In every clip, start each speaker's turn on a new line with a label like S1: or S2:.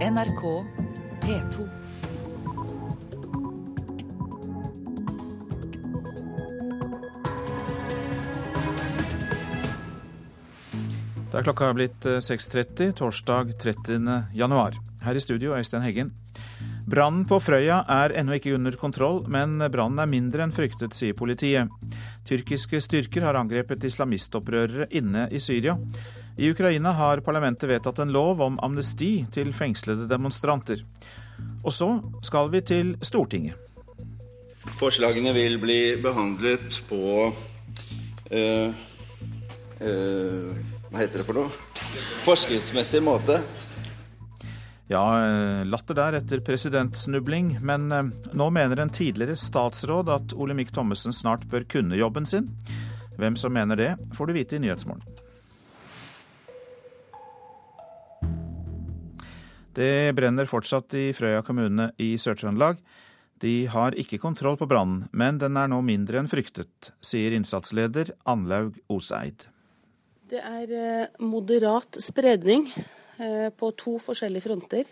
S1: NRK P2.
S2: Da er klokka blitt 6.30 eh, torsdag 30. januar. Her i studio Øystein Heggen. Brannen på Frøya er ennå ikke under kontroll, men brannen er mindre enn fryktet, sier politiet. Tyrkiske styrker har angrepet islamistopprørere inne i Syria. I Ukraina har parlamentet vedtatt en lov om amnesti til fengslede demonstranter. Og så skal vi til Stortinget.
S3: Forslagene vil bli behandlet på øh, øh, Hva heter det for noe? Forskriftsmessig måte.
S2: Ja, eh, latter der etter presidentsnubling, men eh, nå mener en tidligere statsråd at Olemic Thommessen snart bør kunne jobben sin. Hvem som mener det, får du vite i Nyhetsmorgen. Det brenner fortsatt i Frøya kommune i Sør-Trøndelag. De har ikke kontroll på brannen, men den er nå mindre enn fryktet, sier innsatsleder Anlaug Oseid.
S4: Det er eh, moderat spredning Eh, på to forskjellige fronter.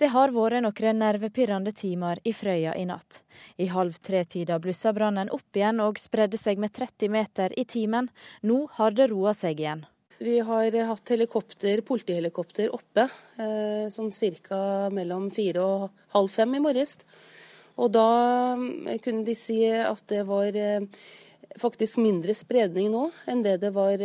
S5: Det har vært noen nervepirrende timer i Frøya i natt. I halv tre-tida blussa brannen opp igjen og spredde seg med 30 meter i timen. Nå har det roa seg igjen.
S4: Vi har hatt helikopter, politihelikopter oppe eh, sånn ca. mellom fire og halv fem i morges. Og da eh, kunne de si at det var faktisk mindre spredning nå enn det det var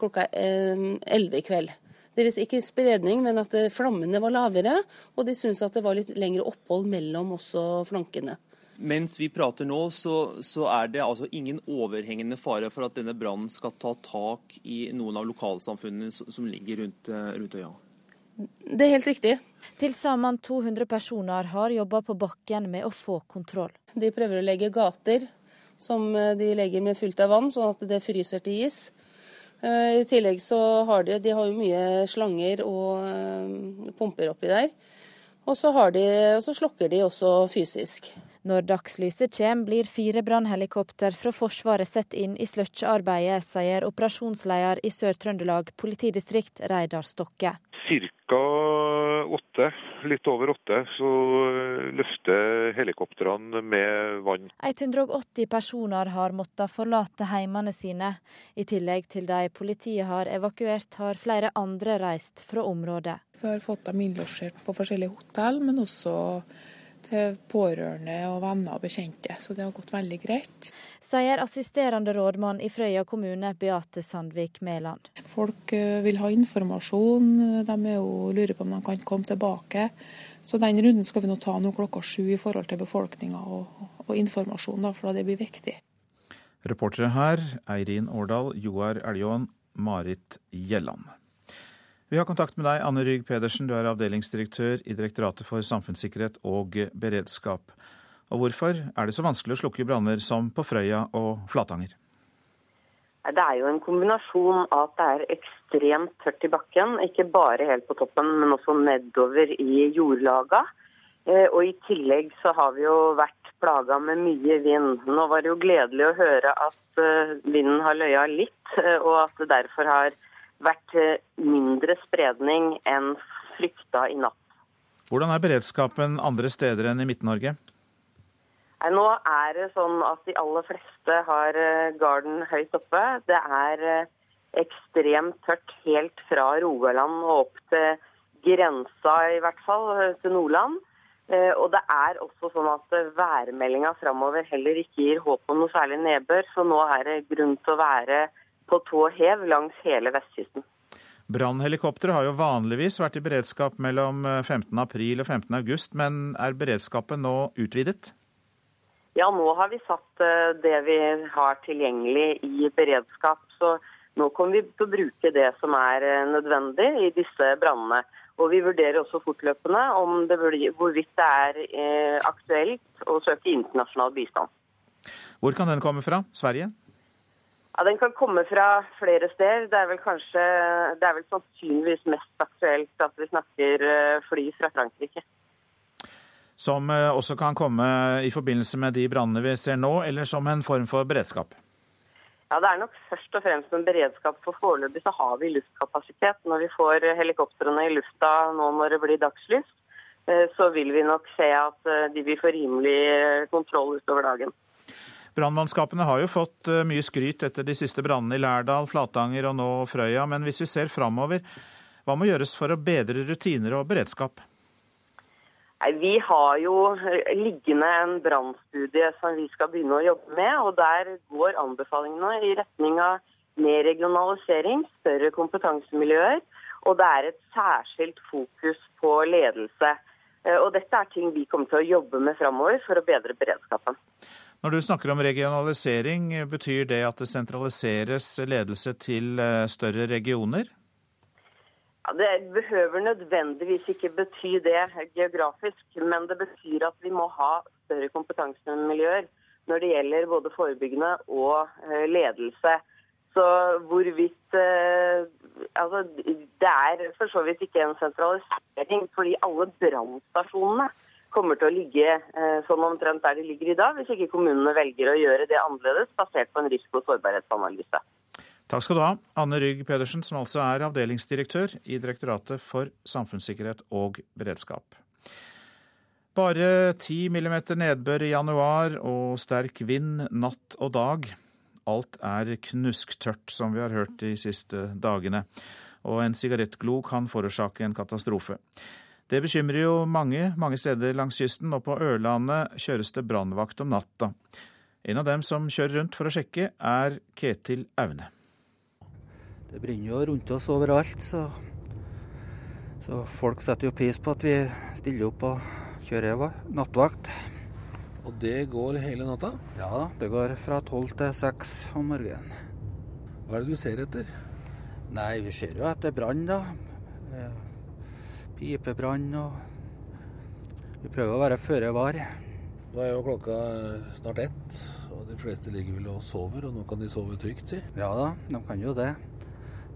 S4: klokka elleve i kveld. Vil si ikke spredning, men at flammene var lavere, og de syntes at det var litt lengre opphold mellom også flankene.
S6: Mens vi prater nå, så, så, er det altså ingen overhengende fare for at denne brannen skal ta tak i noen av lokalsamfunnene som ligger rundt, eh, rundt øya?
S4: Det er helt riktig.
S5: Til sammen 200 personer har jobba på bakken med å få kontroll.
S4: De prøver å legge gater som eh, de legger med fullt av vann, sånn at det fryser til is. Eh, I tillegg så har de, de har jo mye slanger og pumper oppi der. Og så, de, og så slokker de også fysisk.
S5: Når dagslyset kommer, blir fire brannhelikopter fra Forsvaret satt inn i sløkkjearbeidet, sier operasjonsleder i Sør-Trøndelag politidistrikt, Reidar Stokke.
S7: Cirka åtte, litt over åtte, så løfter helikoptrene med vann.
S5: 180 personer har måttet forlate heimene sine. I tillegg til de politiet har evakuert, har flere andre reist fra området.
S8: Vi har fått dem innlosjert på forskjellige hotell, men også til pårørende og venner og bekjente, så det har gått veldig greit.
S5: Sier assisterende rådmann i Frøya kommune, Beate Sandvik Mæland.
S8: Folk eh, vil ha informasjon, de er jo lurer på om de kan komme tilbake. Så den runden skal vi nå ta nå klokka sju i forhold til befolkninga og, og, informasjon, da, for det blir viktig.
S2: Reportere her Eirin Årdal, Joar Eljåen, Marit Gjelland. Vi har kontakt med deg, Anne Rygg Pedersen. Du er avdelingsdirektør i Direktoratet for samfunnssikkerhet og beredskap. Og hvorfor er det så vanskelig å slukke branner som på Frøya og Flatanger?
S9: Det er jo en kombinasjon av at det er ekstremt tørt i bakken. Ikke bare helt på toppen, men også nedover i jordlaga. Eh, og i tillegg så har vi jo vært plaga med mye vind. Nå var det jo gledelig å høre at eh, vinden har løya litt, eh, og at det derfor har vært eh, mindre spredning enn frykta i natt.
S2: Hvordan er beredskapen andre steder enn i Midt-Norge?
S9: Nå er det sånn at de aller fleste har eh, garden høyt oppe. Det er eh, ekstremt tørt helt fra Rogaland og opp til grensa, i hvert fall, til Nordland. Og det er også sånn at værmeldinga framover heller ikke gir håp om noe særlig nedbør, så nå er det grunn til å være på tå hev langs hele vestkysten.
S2: Brannhelikoptre har jo vanligvis vært i beredskap mellom 15. Eh, april og 15. august, men er beredskapen nå utvidet?
S9: Ja, nå har vi satt eh, det vi har tilgjengelig i beredskap. Så nå kommer vi til å bruke det som er eh, nødvendig i disse brannene. Og vi vurderer også fortløpende om det blir, hvorvidt det er aktuelt å søke internasjonal bistand.
S2: Hvor kan den komme fra? Sverige?
S9: Ja, Den kan komme fra flere steder. Det er vel kanskje, det er vel sannsynligvis mest aktuelt at vi snakker eh, fly fra Frankrike.
S2: Som eh, også kan komme i forbindelse med de brannene vi ser nå, eller som en form for beredskap?
S9: Ja, Det er nok først og fremst en beredskap. For foreløpig så har vi luftkapasitet når vi får helikoptrene i lufta nå når det blir dagslys. eh, så vil vi nok se at eh, de vil få rimelig eh, kontroll utover dagen.
S2: Brannmannskapene har jo fått mye skryt etter de siste brannene i Lærdal, Flatanger og nå Frøya. Men hvis vi ser framover, hva må gjøres for å bedre rutiner og beredskap?
S9: Vi har jo liggende en brannstudie som vi skal begynne å jobbe med. og Der går anbefalingene i retning av mer regionalisering, større kompetansemiljøer. Og det er et særskilt fokus på ledelse. Og Dette er ting vi kommer til å jobbe med framover for å bedre beredskapen.
S2: Når du snakker om regionalisering, betyr det at det sentraliseres ledelse til eh, større regioner?
S9: Ja, det behøver nødvendigvis ikke bety det geografisk, men det betyr at vi må ha større kompetansemiljøer når det gjelder både forebyggende og eh, ledelse. Så hvorvidt eh, Altså, det er for så vidt ikke en sentralisering, fordi alle brannstasjonene kommer til å ligge sånn omtrent der de ligger i dag, hvis ikke kommunene velger å gjøre det annerledes, basert på en risiko- og sårbarhetsanalyse.
S2: Takk skal du ha, Anne Rygg Pedersen, som altså er avdelingsdirektør i Direktoratet for samfunnssikkerhet og beredskap. Bare 10 millimeter nedbør i januar og sterk vind natt og dag. Alt er knusktørt, som vi har hørt de siste dagene. Og en sigarettglo kan forårsake en katastrofe. Det bekymrer jo mange mange steder langs kysten, og på Ørlandet kjøres det brannvakt om natta. En av dem som kjører rundt for å sjekke, er Ketil Aune.
S10: Det brenner jo rundt oss overalt, så, så folk setter jo pris på at vi stiller opp og kjører nattvakt.
S11: Og det går hele natta?
S10: Ja, det går fra tolv til seks om morgenen.
S11: Hva er det du ser etter?
S10: Nei, vi ser jo etter brann, da pipebrann og Vi prøver å være føre var.
S11: Nå er jo klokka snart ett, og de fleste ligger vel og sover. Og nå kan de sove trygt, si?
S10: Ja da, de kan jo det.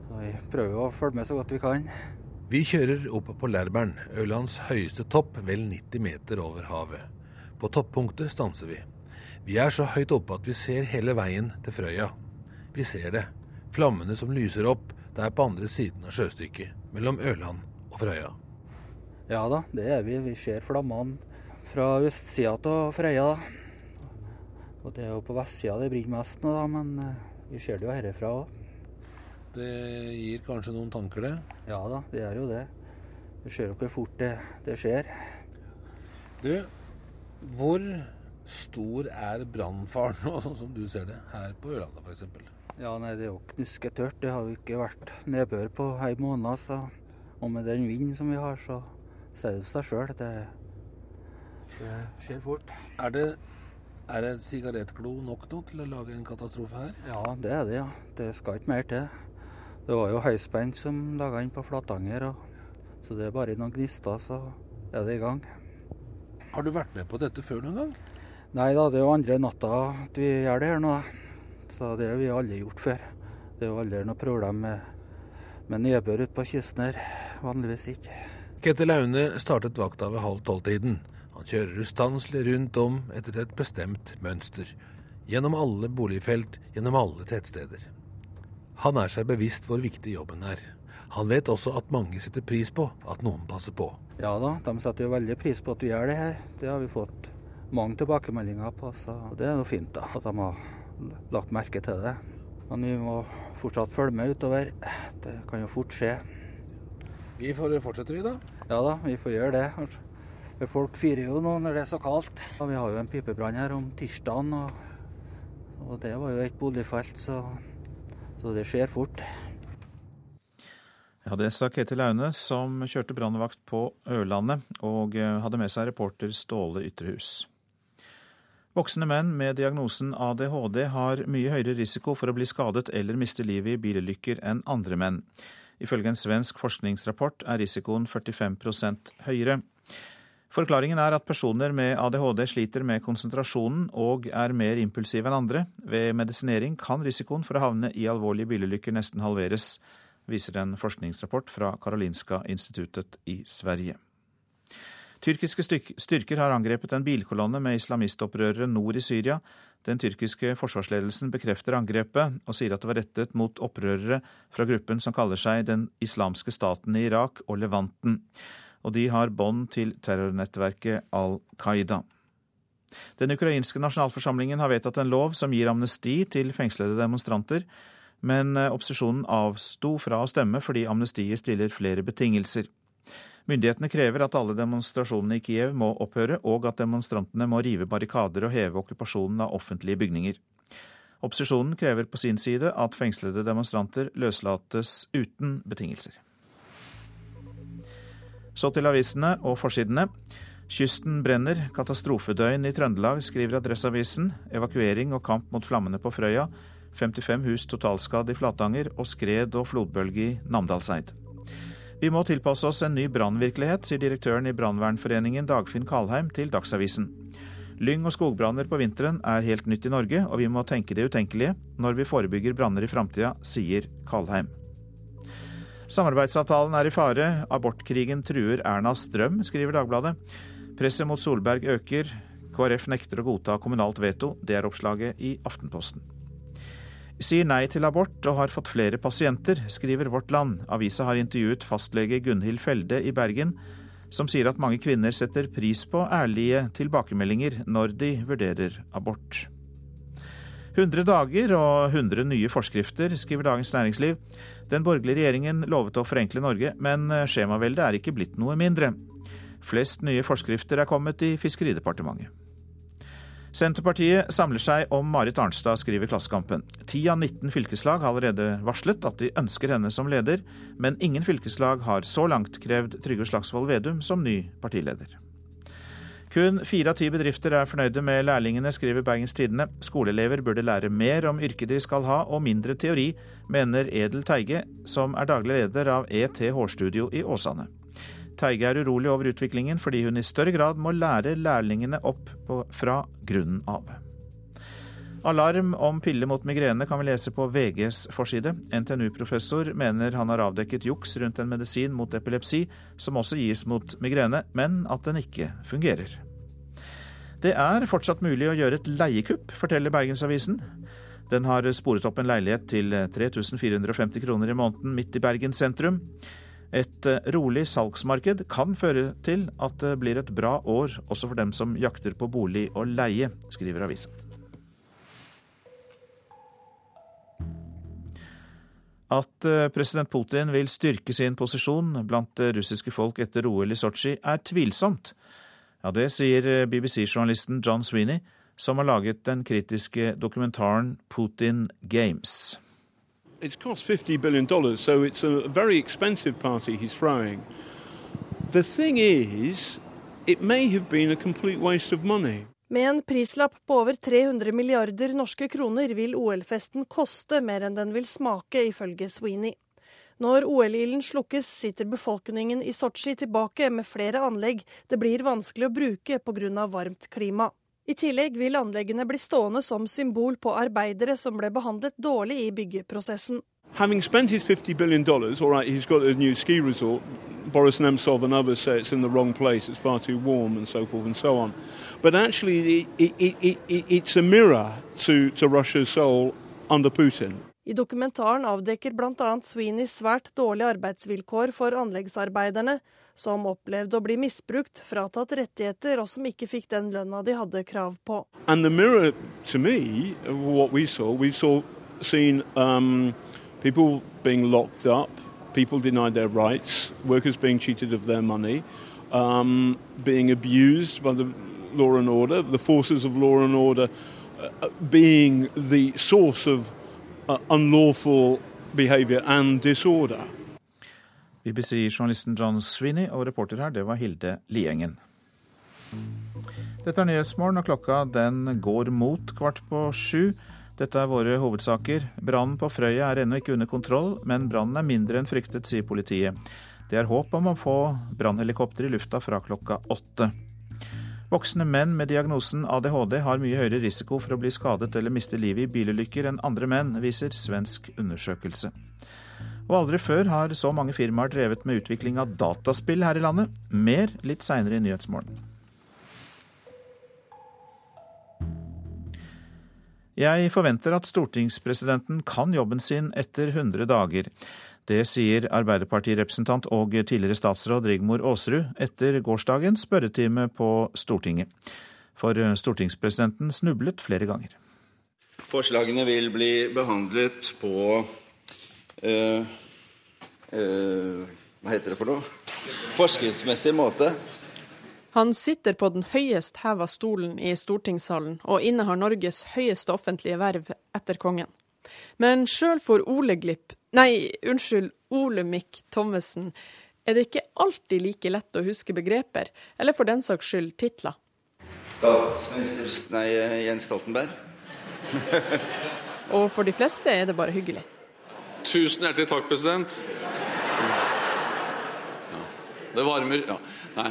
S10: Så vi prøver å følge med så godt vi kan.
S11: Vi kjører opp på Lærbern, Ørlands høyeste topp, vel 90 meter over havet. På toppunktet stanser vi. Vi er så høyt oppe at vi ser hele veien til Frøya. Vi ser det. Flammene som lyser opp der på andre siden av sjøstykket, mellom Ørland og Frøya.
S10: Ja da, det er vi. Vi ser flammene fra østsida av Freia. Og det er jo på vestsida det brenner mest nå, da, men eh, vi ser det jo herfra òg.
S11: Det gir kanskje noen tanker, det?
S10: Ja da, det gjør jo det. Vi ser jo hvor fort det, det skjer.
S11: Du, hvor stor er brannfaren nå, sånn som du ser det, her på Ørlanda f.eks.?
S10: Ja, nei, Det er jo knusketørt. Det har jo ikke vært nedbør på en måned. Så. Og med den vinden som vi har, så sier det seg sjøl. Det, det, skjer fort.
S11: Er det, er det sigarettglo nok nå til å lage en katastrofe her?
S10: Ja, det er det. ja. Det skal ikke mer til. Det var jo høyspent som laga den på Flatanger. Og, så det er bare noen gnister, så er det i gang.
S11: Har du vært med på dette før noen gang?
S10: Nei da, det er jo andre natta at vi gjør det her nå. Så det har vi aldri gjort før. Det er jo aldri noe problem med, med nedbør ute på kysten her. Vanligvis ikke.
S11: Ketil Aune startet vakta ved halv tolv-tiden. Han kjører ustanselig rundt om etter et bestemt mønster. Gjennom alle boligfelt, gjennom alle tettsteder. Han er seg bevisst hvor viktig jobben er. Han vet også at mange setter pris på at noen passer på.
S10: Ja da, de setter jo veldig pris på at vi gjør det her. Det har vi fått mange tilbakemeldinger på, så det er jo fint da, at de har lagt merke til det. Men vi må fortsatt følge med utover. Det kan jo fort skje.
S11: Vi får fortsette, vi, da.
S10: Ja da, vi får gjøre det. Folk fyrer jo nå når det er så kaldt. Vi har jo en pipebrann her om tirsdagen, og, og det var jo et boligfelt, så, så det skjer fort.
S2: Ja, Det sa Ketil Aune, som kjørte brannvakt på Ørlandet, og eh, hadde med seg reporter Ståle Ytrehus. Voksne menn med diagnosen ADHD har mye høyere risiko for å bli skadet eller miste livet i bilulykker enn andre menn. Ifølge en svensk forskningsrapport er risikoen 45% høyere. Forklaringen er at personer med ADHD sliter med konsentrasjonen og er mer impulsive enn andre. Ved medisinering kan risikoen for å havne i alvorlige bilulykker nesten halveres, viser en forskningsrapport fra Karolinska instituttet i Sverige. Tyrkiske styrker har angrepet en bilkolonne med islamistopprørere nord i Syria. Den tyrkiske forsvarsledelsen bekrefter angrepet og sier at det var rettet mot opprørere fra gruppen som kaller seg Den islamske staten i Irak og Levanten. og de har bånd til terrornettverket Al Qaida. Den ukrainske nasjonalforsamlingen har vedtatt en lov som gir amnesti til fengslede demonstranter, men eh, opposisjonen avsto fra å stemme fordi amnestiet stiller flere betingelser. Myndighetene krever at alle demonstrasjonene i Kiev må opphøre, og at demonstrantene må rive barrikader og heve okkupasjonen av offentlige bygninger. Opposisjonen krever på sin side at fengslede demonstranter løslates uten betingelser. Så til avisene og forsidene. Kysten brenner, katastrofedøgn i Trøndelag, skriver Adresseavisen. Evakuering og kamp mot flammene på Frøya. 55 hus totalskadd i Flatanger og skred og flodbølge i Namdalseid. Vi må tilpasse oss en ny brannvirkelighet, sier direktøren i Brannvernforeningen Dagfinn Kalheim til Dagsavisen. Lyng- og skogbranner på vinteren er helt nytt i Norge, og vi må tenke det utenkelige når vi forebygger branner i framtida, sier Kalheim. Samarbeidsavtalen er i fare, abortkrigen truer Ernas drøm, skriver Dagbladet. Presset mot Solberg øker, KrF nekter å godta kommunalt veto, det er oppslaget i Aftenposten. Sier nei til abort og har fått flere pasienter, skriver Vårt Land. Avisa har intervjuet fastlege Gunhild Felde i Bergen, som sier at mange kvinner setter pris på ærlige tilbakemeldinger når de vurderer abort. 100 dager og 100 nye forskrifter, skriver Dagens Næringsliv. Den borgerlige regjeringen lovet å forenkle Norge, men skjemaveldet er ikke blitt noe mindre. Flest nye forskrifter er kommet i Fiskeridepartementet. Senterpartiet samler seg om Marit Arnstad, skriver Klassekampen. Ti av 19 fylkeslag har allerede varslet at de ønsker henne som leder, men ingen fylkeslag har så langt krevd Trygve Slagsvold Vedum som ny partileder. Kun fire av ti bedrifter er fornøyde med lærlingene, skriver Bergens Tidende. Skoleelever burde lære mer om yrket de skal ha, og mindre teori, mener Edel Teige, som er daglig leder av ET Hårstudio i Åsane. Teige er urolig over utviklingen fordi hun i større grad må lære lærlingene opp på, fra grunnen av. Alarm om piller mot migrene kan vi lese på VGs forside. NTNU-professor mener han har avdekket juks rundt en medisin mot epilepsi, som også gis mot migrene, men at den ikke fungerer. Det er fortsatt mulig å gjøre et leiekupp, forteller Bergensavisen. Den har sporet opp en leilighet til 3450 kroner i måneden midt i Bergen sentrum. Et rolig salgsmarked kan føre til at det blir et bra år også for dem som jakter på bolig og leie, skriver avisa. At president Putin vil styrke sin posisjon blant det russiske folk etter OL i Sotsji, er tvilsomt. Ja, Det sier BBC-journalisten John Sweeney, som har laget den kritiske dokumentaren Putin Games.
S12: It's cost 50 billion so it's a very expensive party he's throwing. The thing is, it may have been a complete waste of money.
S13: Med en prislapp på over 300 milliarder norske kroner vil OL-festen koste mer enn den vil smake, ifølge Sweeney. Når OL-ilden slukkes, sitter befolkningen i Sotsji tilbake med flere anlegg det blir vanskelig å bruke pga. varmt klima. I tillegg vil anleggene bli stående som symbol på arbeidere som ble behandlet dårlig i byggeprosessen.
S12: Having spent his 50 billion dollars, all right, he's got a new ski resort. Boris Nemtsov and others say it's in the wrong place, it's far too warm, and so forth and so on. But actually, it, it, it, it's a mirror to, to Russia's soul under Putin.
S13: I dokumentaren avdekker bl.a. Sweeney svært dårlige arbeidsvilkår for anleggsarbeiderne, som opplevde å bli misbrukt, fratatt rettigheter og som ikke fikk den lønna de hadde krav på.
S12: Mirror me, we saw, we saw seen um, people being locked up, people denied their rights, workers being cheated of their money, um, being abused by the law and order, the forces of law and order uh, being the source of uh, unlawful behaviour and disorder.
S2: BBC-journalisten John Sweeney og reporter her, det var Hilde Liengen. Dette er Nyhetsmorgen, og klokka den går mot kvart på sju. Dette er våre hovedsaker. Brannen på Frøya er ennå ikke under kontroll, men brannen er mindre enn fryktet, sier politiet. Det er håp om å få brannhelikopter i lufta fra klokka åtte. Voksne menn med diagnosen ADHD har mye høyere risiko for å bli skadet eller miste livet i bilulykker enn andre menn, viser svensk undersøkelse. Og aldri før har så mange firmaer drevet med utvikling av dataspill her i landet. Mer litt seinere i Nyhetsmorgen. Jeg forventer at stortingspresidenten kan jobben sin etter 100 dager. Det sier Arbeiderpartirepresentant og tidligere statsråd Rigmor Aasrud etter gårsdagens spørretime på Stortinget. For stortingspresidenten snublet flere ganger.
S3: Forslagene vil bli behandlet på øh, øh, Hva heter det for noe? Forskriftsmessig måte.
S13: Han sitter på den høyest heva stolen i stortingssalen, og innehar Norges høyeste offentlige verv etter kongen. Men sjøl for Ole Glipp Nei, unnskyld, Olemic Thommessen er det ikke alltid like lett å huske begreper, eller for den saks skyld titler.
S3: Statsminister Nei, Jens Stoltenberg.
S13: og for de fleste er det bare hyggelig.
S14: Tusen hjertelig takk, president. Ja, det varmer Ja, nei.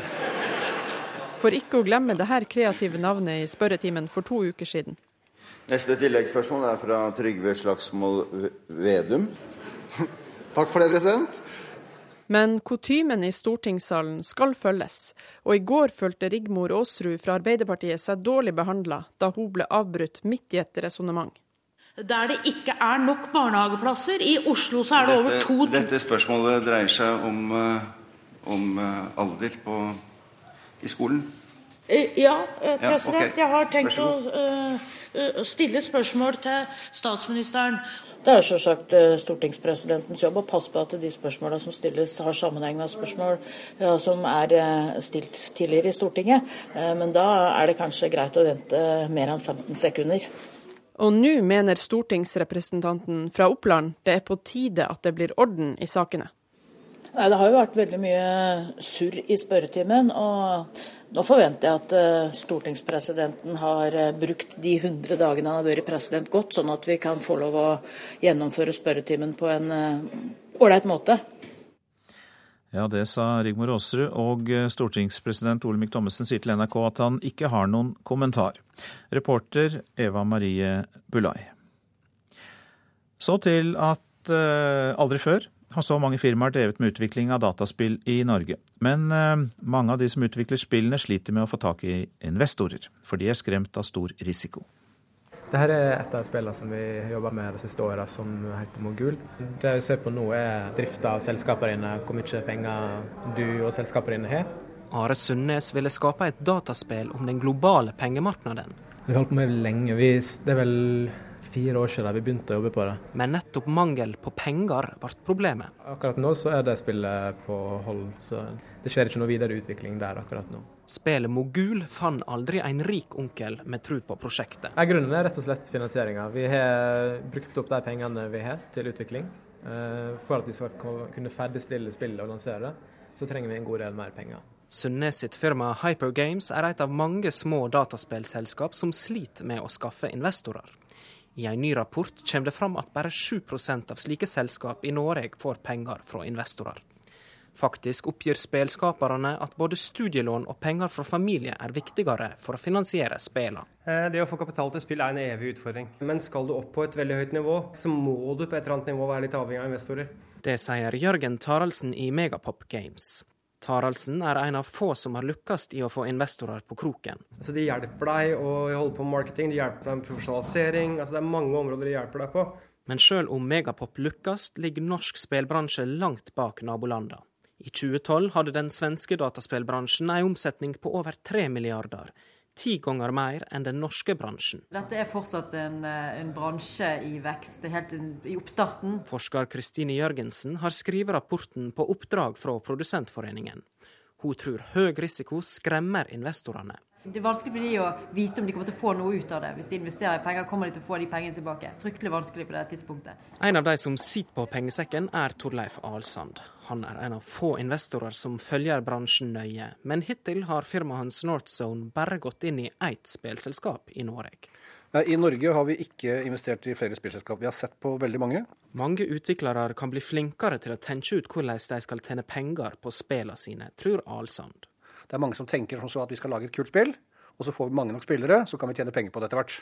S13: For ikke å glemme det her kreative navnet i spørretimen for to uker siden.
S3: Neste tilleggsspørsmål er fra Trygve Slagsmål Vedum.
S15: Takk for det, president.
S13: Men kutymen i stortingssalen skal følges, og i går følte Rigmor Aasrud fra Arbeiderpartiet seg dårlig behandla da hun ble avbrutt midt i et resonnement.
S16: Der det ikke er nok barnehageplasser. I Oslo så er det
S3: dette,
S16: over to
S3: Dette spørsmålet dreier seg om, eh, om eh, alder på, i skolen.
S16: Eh, Ja, president.
S3: Ja,
S16: president. Jeg har tenkt å eh, stille spørsmål til statsministeren.
S17: Det er selvsagt stortingspresidentens jobb å passe på at de spørsmålene som stilles, har sammenheng med spørsmål ja, som er stilt tidligere i Stortinget. Men da er det kanskje greit å vente mer enn 15 sekunder.
S13: Og nå mener stortingsrepresentanten fra Oppland det er på tide at det blir orden i sakene.
S17: Nei, Det har jo vært veldig mye surr i spørretimen. og nå forventer jeg at eh, stortingspresidenten har eh, brukt de 100 dagene han har vært president godt, sånn at vi kan få lov å gjennomføre spørretimen på en eh, ålreit måte.
S2: Ja, det sa Rigmor Aasrud, og eh, stortingspresident Olemic Thommessen sier til NRK at han ikke har noen kommentar. Reporter Eva Marie Bulai. Så til at eh, aldri før har så mange firmaer drevet med utvikling av dataspill i Norge. Men eh, mange av de som utvikler spillene sliter med å få tak i investorer, for de er skremt av stor risiko.
S18: Dette er et av spillene som vi har jobba med de siste åra, som heter Mogul. Det vi ser på nå er drifta av selskapene dine, hvor mye penger du og selskapene dine har.
S19: Are Sundnes ville skape et dataspill om den globale pengemarkedet.
S18: Vi har holdt på med det lenge. Vi, det er vel fire år siden vi begynte å jobbe på det.
S19: Men nettopp mangel på penger ble problemet.
S18: Akkurat nå så er det spillet på hold, så det skjer ikke noe videre utvikling der akkurat nå.
S19: Spillet Mogul fant aldri en rik onkel med tro på prosjektet.
S18: Ja, grunnen er rett og slett finansieringa. Vi har brukt opp de pengene vi har til utvikling. Eh, For at vi skal kunne ferdigstille spillet og lansere det, så trenger vi en god del mer penger.
S19: Sundnes sitt firma Hypergames er et av mange små dataspillselskap som sliter med å skaffe investorer. I en ny rapport kommer det fram at bare 7% av slike selskap i Norge får penger fra investorer. Faktisk oppgir spelskaperne at både studielån og penger fra familie er viktigere for å finansiere spillene.
S20: Eh, Det å få kapital til spill er en evig utfordring. Men skal du opp på et veldig høyt nivå, så må du på et eller annet nivå være litt avhengig av investorer.
S19: Det sier Jørgen Taraldsen i Megapop Games. Taraldsen er en av få som har lykkes i å få investorer på kroken.
S20: Altså, de hjelper deg å holde på med marketing, de hjelper deg med profesjonalisering. Altså, det er mange områder de hjelper deg på.
S19: Men sjøl om Megapop lykkes, ligger norsk spillbransje langt bak nabolandene. I 2012 hadde den svenske dataspillbransjen en omsetning på over 3 milliarder. Ti ganger mer enn den norske bransjen.
S21: Dette er fortsatt en, eh, en bransje i vekst. Helt i oppstarten.
S19: Forsker Kristine Jørgensen har skrevet rapporten på oppdrag fra Produsentforeningen. Hun tror høy risiko skremmer investorene.
S21: Det er vanskelig for de å vite om de kommer til å få noe ut av det. Hvis de investerer i penger, kommer de til å få de pengene tilbake. Fryktelig vanskelig på det tidspunktet.
S19: En av de som sitter på pengesekken, er Torleif Alsand. Han er en av få investorer som følger bransjen nøye, men hittil har firmaet hans Northzone bare gått inn i ett spillselskap i Norge.
S22: Nei, I Norge har vi ikke investert i flere spillselskap. Vi har sett på veldig mange.
S19: Mange utviklere kan bli flinkere til å tenke ut hvordan de skal tjene penger på spillene sine, tror Alsand.
S22: Det er mange som tenker som så at vi skal lage et kult spill, og så får vi mange nok spillere, så kan vi tjene penger på det etter hvert.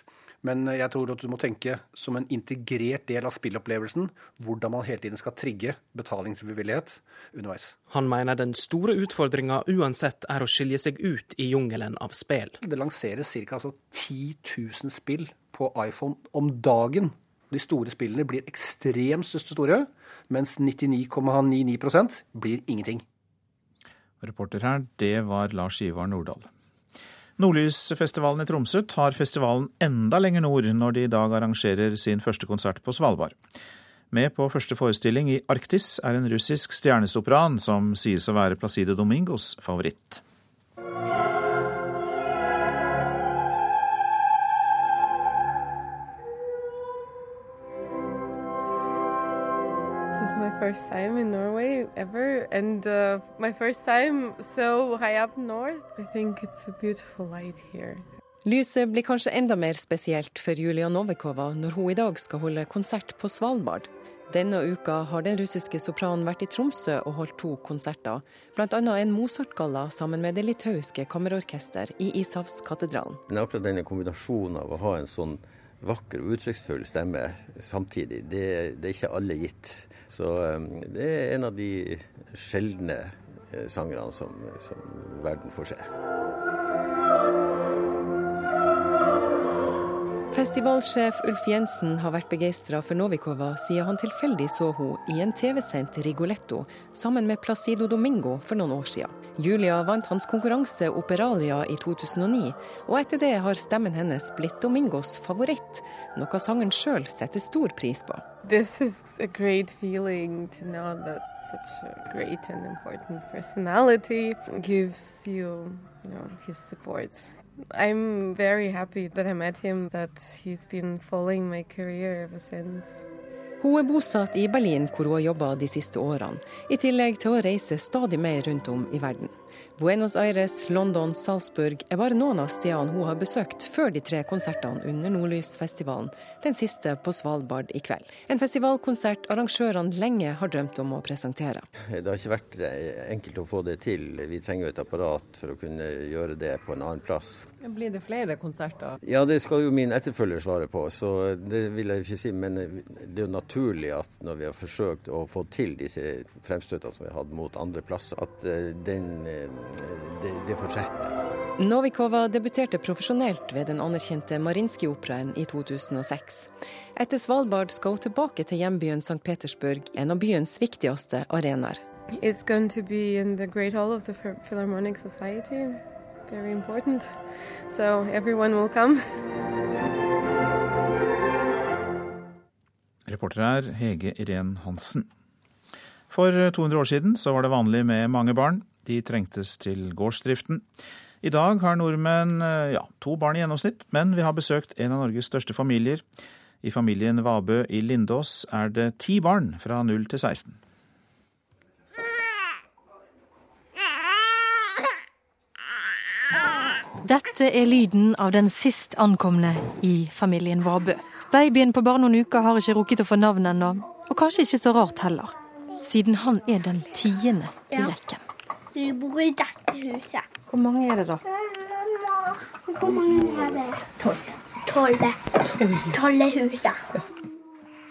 S22: Men jeg tror at du må tenke som en integrert del av spillopplevelsen hvordan man hele tiden skal trigge betalingsvillighet underveis.
S19: Han mener den store utfordringa uansett er å skilje seg ut i jungelen av spill.
S22: Det lanseres ca. Altså 10 000 spill på iPhone om dagen. De store spillene blir ekstremt store, mens 99,99 ,99 blir ingenting.
S2: Reporter her, det var Lars Ivar Nordahl. Nordlysfestivalen i Tromsø tar festivalen enda lenger nord når de i dag arrangerer sin første konsert på Svalbard. Med på første forestilling i Arktis er en russisk stjernesopran som sies å være Placide Domingos favoritt.
S23: First time in Norway ever, and uh, my first time so high up north. I think it's a beautiful light here.
S24: Lyset blir kanskje enda mer spesielt for Julia Novikova når hun i dag skal holde konsert på Svalbard. Denne uka har den russiske sopranen vært i Tromsø og holdt to konserter, bl.a. en Mozart-galla sammen med det litauiske kammerorkester i Ishavskatedralen.
S25: Men akkurat denne kombinasjonen av å ha en sånn vakker og uttrykksfull stemme samtidig, det, det, er ikke alle gitt. Så um, det er en av de sjeldne eh, sangerne som, som verden får se.
S24: Festivalsjef Ulf Jensen har vært begeistra for Novikova siden han tilfeldig så henne i en TV-sendt Rigoletto sammen med Placido Domingo for noen år siden. Julia vant hans konkurranse Operalia i 2009, og etter det har stemmen hennes blitt Domingos favoritt, noe sangeren sjøl setter stor pris på.
S23: This is a great feeling to know that such a great and important personality gives you, you know, support. I'm very happy that I met him, that he's been following my career ever since.
S24: Hun er bosatt i Berlin, hvor hun har jobba de siste årene, i tillegg til å reise stadig mer rundt om i verden. Buenos Aires, London, Salzburg er bare noen av stedene hun har besøkt før de tre konsertene under Nordlysfestivalen, den siste på Svalbard i kveld. En festivalkonsert arrangørene lenge har drømt om å presentere.
S25: Det har ikke vært enkelt å få det til. Vi trenger jo et apparat for å kunne gjøre det på en annen plass.
S24: Blir det flere konserter?
S25: Ja, det skal jo min etterfølger svare på, så det vil jeg ikke si. Men det er jo naturlig at når vi har forsøkt å få til disse fremstøtene som vi har hatt mot andre plasser, at den det, det fortsetter.
S24: Novikova debuterte profesjonelt ved den anerkjente Marinskij-operaen i 2006. Etter Svalbard skal hun tilbake til hjembyen St. Petersburg, en av byens viktigste arenaer.
S23: It's going to be in the Great Hall of the Philharmonic Society. Very important. So everyone will come.
S2: Reporter er Hege Irén Hansen. For 200 år siden så var det vanlig med mange barn. De trengtes til gårdsdriften. I dag har nordmenn ja, to barn i gjennomsnitt, men vi har besøkt en av Norges største familier. I familien Vabø i Lindås er det ti barn fra 0 til 16.
S26: Dette er lyden av den sist ankomne i familien Vabø. Babyen på bare noen uker har ikke rukket å få navn ennå, og kanskje ikke så rart heller, siden han er den tiende i rekken.
S27: Vi bor i dette huset.
S26: Hvor mange er det, da?
S27: Hvor mange er det? Tolv. Tolv er huset.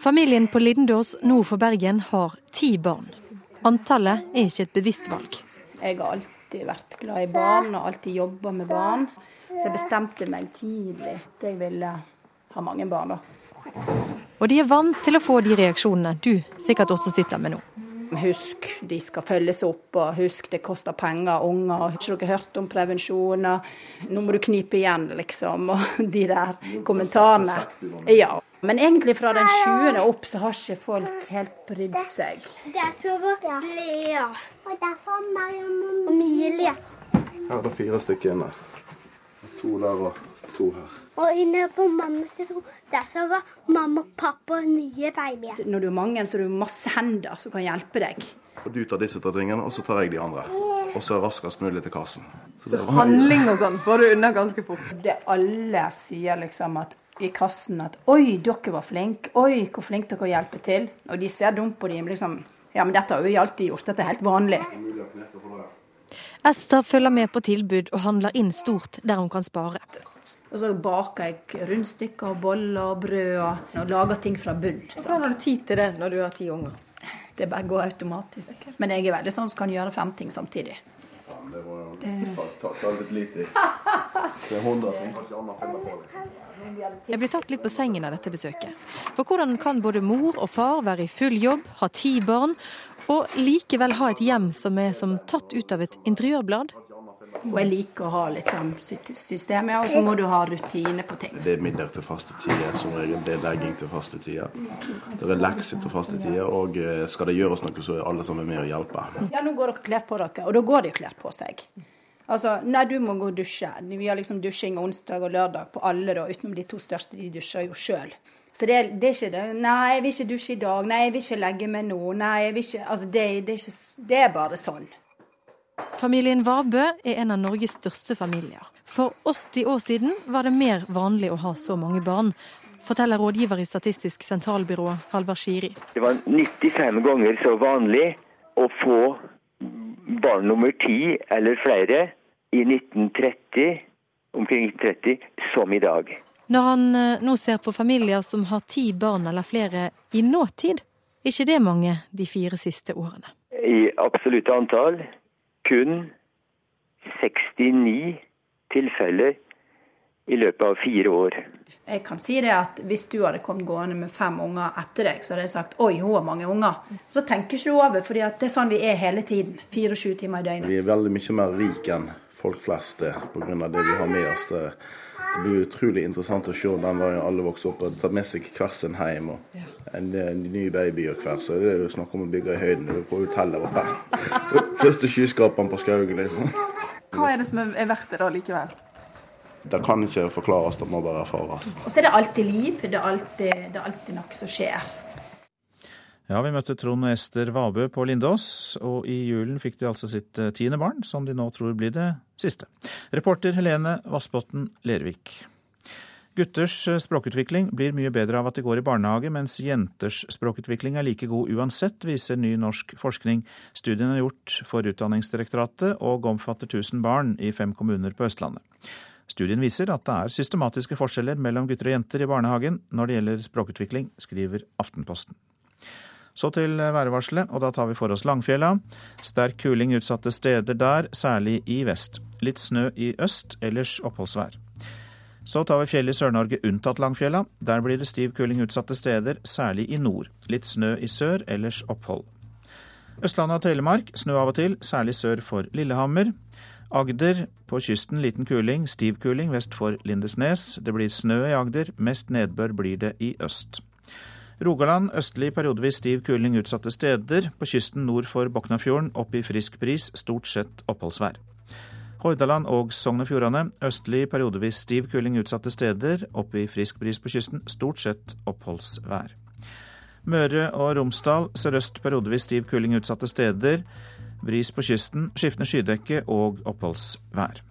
S26: Familien på Lindås nord for Bergen har ti barn. Antallet er ikke et bevisst valg.
S28: Jeg har alltid vært glad i barn og alltid jobba med barn. Så jeg bestemte meg tidlig at jeg ville ha mange barn. da.
S26: Og de er vant til å få de reaksjonene du sikkert også sitter med nå.
S28: Husk, de skal følges opp, og husk, det koster penger, unger. Har ikke dere hørt om prevensjoner? Nå må du knipe igjen, liksom. Og de der kommentarene. Ja. Men egentlig fra den 20. opp så har ikke folk helt brydd seg.
S27: Der sover Lea. Og der sover Emilie.
S29: Her er det fire stykker inne. To der og to her.
S27: Og inne på mammas rom der sover mamma og pappa og nye babyer.
S28: Når du er mange, så har du masse hender som kan hjelpe deg.
S29: Og Du tar disse tre tingene, og så tar jeg de andre. Og så raskest mulig til kassen.
S28: Så, så handling og sånn får du unna ganske fort. Det alle sier liksom at i kassen at 'oi, dere var flinke', 'oi, hvor flinke dere hjelper til'. Og de ser dumt på dem liksom Ja, men dette har vi alltid gjort, dette er helt vanlig.
S26: Ester følger med på tilbud og handler inn stort der hun kan spare.
S28: Og så baker jeg rundstykker og boller og brød og, og lager ting fra bunn.
S24: Hvordan har du tid til det når du har ti unger?
S28: Det bare går automatisk. Men jeg er veldig sånn som kan gjøre fem ting samtidig.
S29: Det var jo ta, ta lite i. Det er 100 ting som ikke Anna finner på.
S26: Jeg blir tatt litt på sengen av dette besøket. For hvordan kan både mor og far være i full jobb, ha ti barn, og likevel ha et hjem som er som tatt ut av et interiørblad?
S28: Og jeg liker å ha litt sånn system, ja, og så må du ha rutine på ting.
S29: Det er middag til faste tider som regel. Det er legging til faste tider. Det er lekser til faste tider. Og eh, skal det gjøres noe, så er alle sammen med å hjelpe.
S28: Ja, nå går dere kledd på dere, og da går de kledd på seg. Altså, nei, du må gå og dusje. Vi har liksom dusjing onsdag og lørdag på alle, da, utenom de to største. De dusjer jo sjøl. Så det, det, er ikke det. Nei, jeg vil ikke dusje i dag. Nei, jeg vil ikke legge meg nå. Nei, jeg vil ikke Altså, det, det, er, ikke, det er bare sånn.
S26: Familien Vabø er en av Norges største familier. For 80 år siden var det mer vanlig å ha så mange barn, forteller rådgiver i Statistisk sentralbyrå Halvard Skiri.
S30: Det var 95 ganger så vanlig å få barn nummer ti eller flere i 1930, omkring 1930 som i dag.
S26: Når han eh, nå ser på familier som har ti barn eller flere i nåtid, er ikke det mange de fire siste årene.
S30: I absolutt antall kun 69 tilfeller i løpet av fire år.
S28: Jeg kan si det at Hvis du hadde kommet gående med fem unger etter deg, så hadde jeg sagt oi, hun har mange unger. Så tenker ikke du over, for det er sånn vi er hele tiden. 24 timer i døgnet.
S29: Vi er veldig mye mer rike enn folk flest er, pga. det vi har med oss. Det, det blir utrolig interessant å se den dagen alle vokser opp og tar med seg hver sin hjem. og en, en, ny baby og hver, så det er jo snakk om å bygge i høyden. Du får hotellet opp her. Første skyskaperen på Skauget, liksom.
S31: Hva er det som er verdt det da likevel?
S29: Det kan ikke forklares, det må bare erfares.
S28: Og så er det alltid liv. Det er alltid, det er alltid noe som skjer.
S2: Ja, vi møtte Trond og Ester Vabø på Lindås, og i julen fikk de altså sitt eh, tiende barn, som de nå tror blir det siste. Reporter Helene Vassbotn Lervik. Gutters eh, språkutvikling blir mye bedre av at de går i barnehage, mens jenters språkutvikling er like god uansett, viser ny norsk forskning. Studien er gjort for Utdanningsdirektoratet og omfatter 1000 barn i fem kommuner på Østlandet. Studien viser at det er systematiske forskjeller mellom gutter og jenter i barnehagen når det gjelder språkutvikling, skriver Aftenposten. Så til værvarselet, og da tar vi for oss Langfjella. Sterk kuling utsatte steder der, særlig i vest. Litt snø i øst, ellers oppholdsvær. Så tar vi fjellet i Sør-Norge unntatt Langfjella. Der blir det stiv kuling utsatte steder, særlig i nord. Litt snø i sør, ellers opphold. Østlandet og Telemark snø av og til, særlig sør for Lillehammer. Agder på kysten liten kuling, stiv kuling vest for Lindesnes. Det blir snø i Agder, mest nedbør blir det i øst. Rogaland østlig periodevis stiv kuling utsatte steder. På kysten nord for Boknafjorden opp i frisk bris, stort sett oppholdsvær. Hordaland og Sogn og Fjordane østlig periodevis stiv kuling utsatte steder. Opp i frisk bris på kysten, stort sett oppholdsvær. Møre og Romsdal sørøst periodevis stiv kuling utsatte steder. Bris på kysten, skiftende skydekke og oppholdsvær.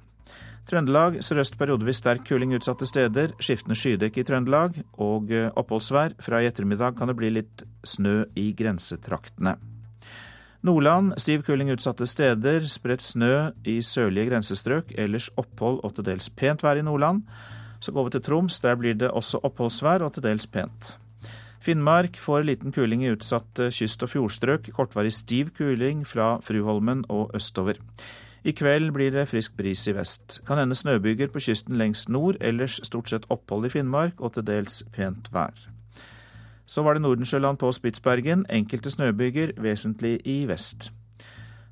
S2: Trøndelag sørøst periodevis sterk kuling utsatte steder. Skiftende skydekke i Trøndelag og oppholdsvær. Fra i ettermiddag kan det bli litt snø i grensetraktene. Nordland stiv kuling utsatte steder, spredt snø i sørlige grensestrøk, ellers opphold og til dels pent vær i Nordland. Så går vi til Troms, der blir det også oppholdsvær og til dels pent. Finnmark får liten kuling i utsatte kyst- og fjordstrøk, kortvarig stiv kuling fra Fruholmen og østover. I kveld blir det frisk bris i vest. Kan hende snøbyger på kysten lengst nord, ellers stort sett opphold i Finnmark og til dels pent vær. Så var det Nordensjøland på Spitsbergen. Enkelte snøbyger, vesentlig i vest.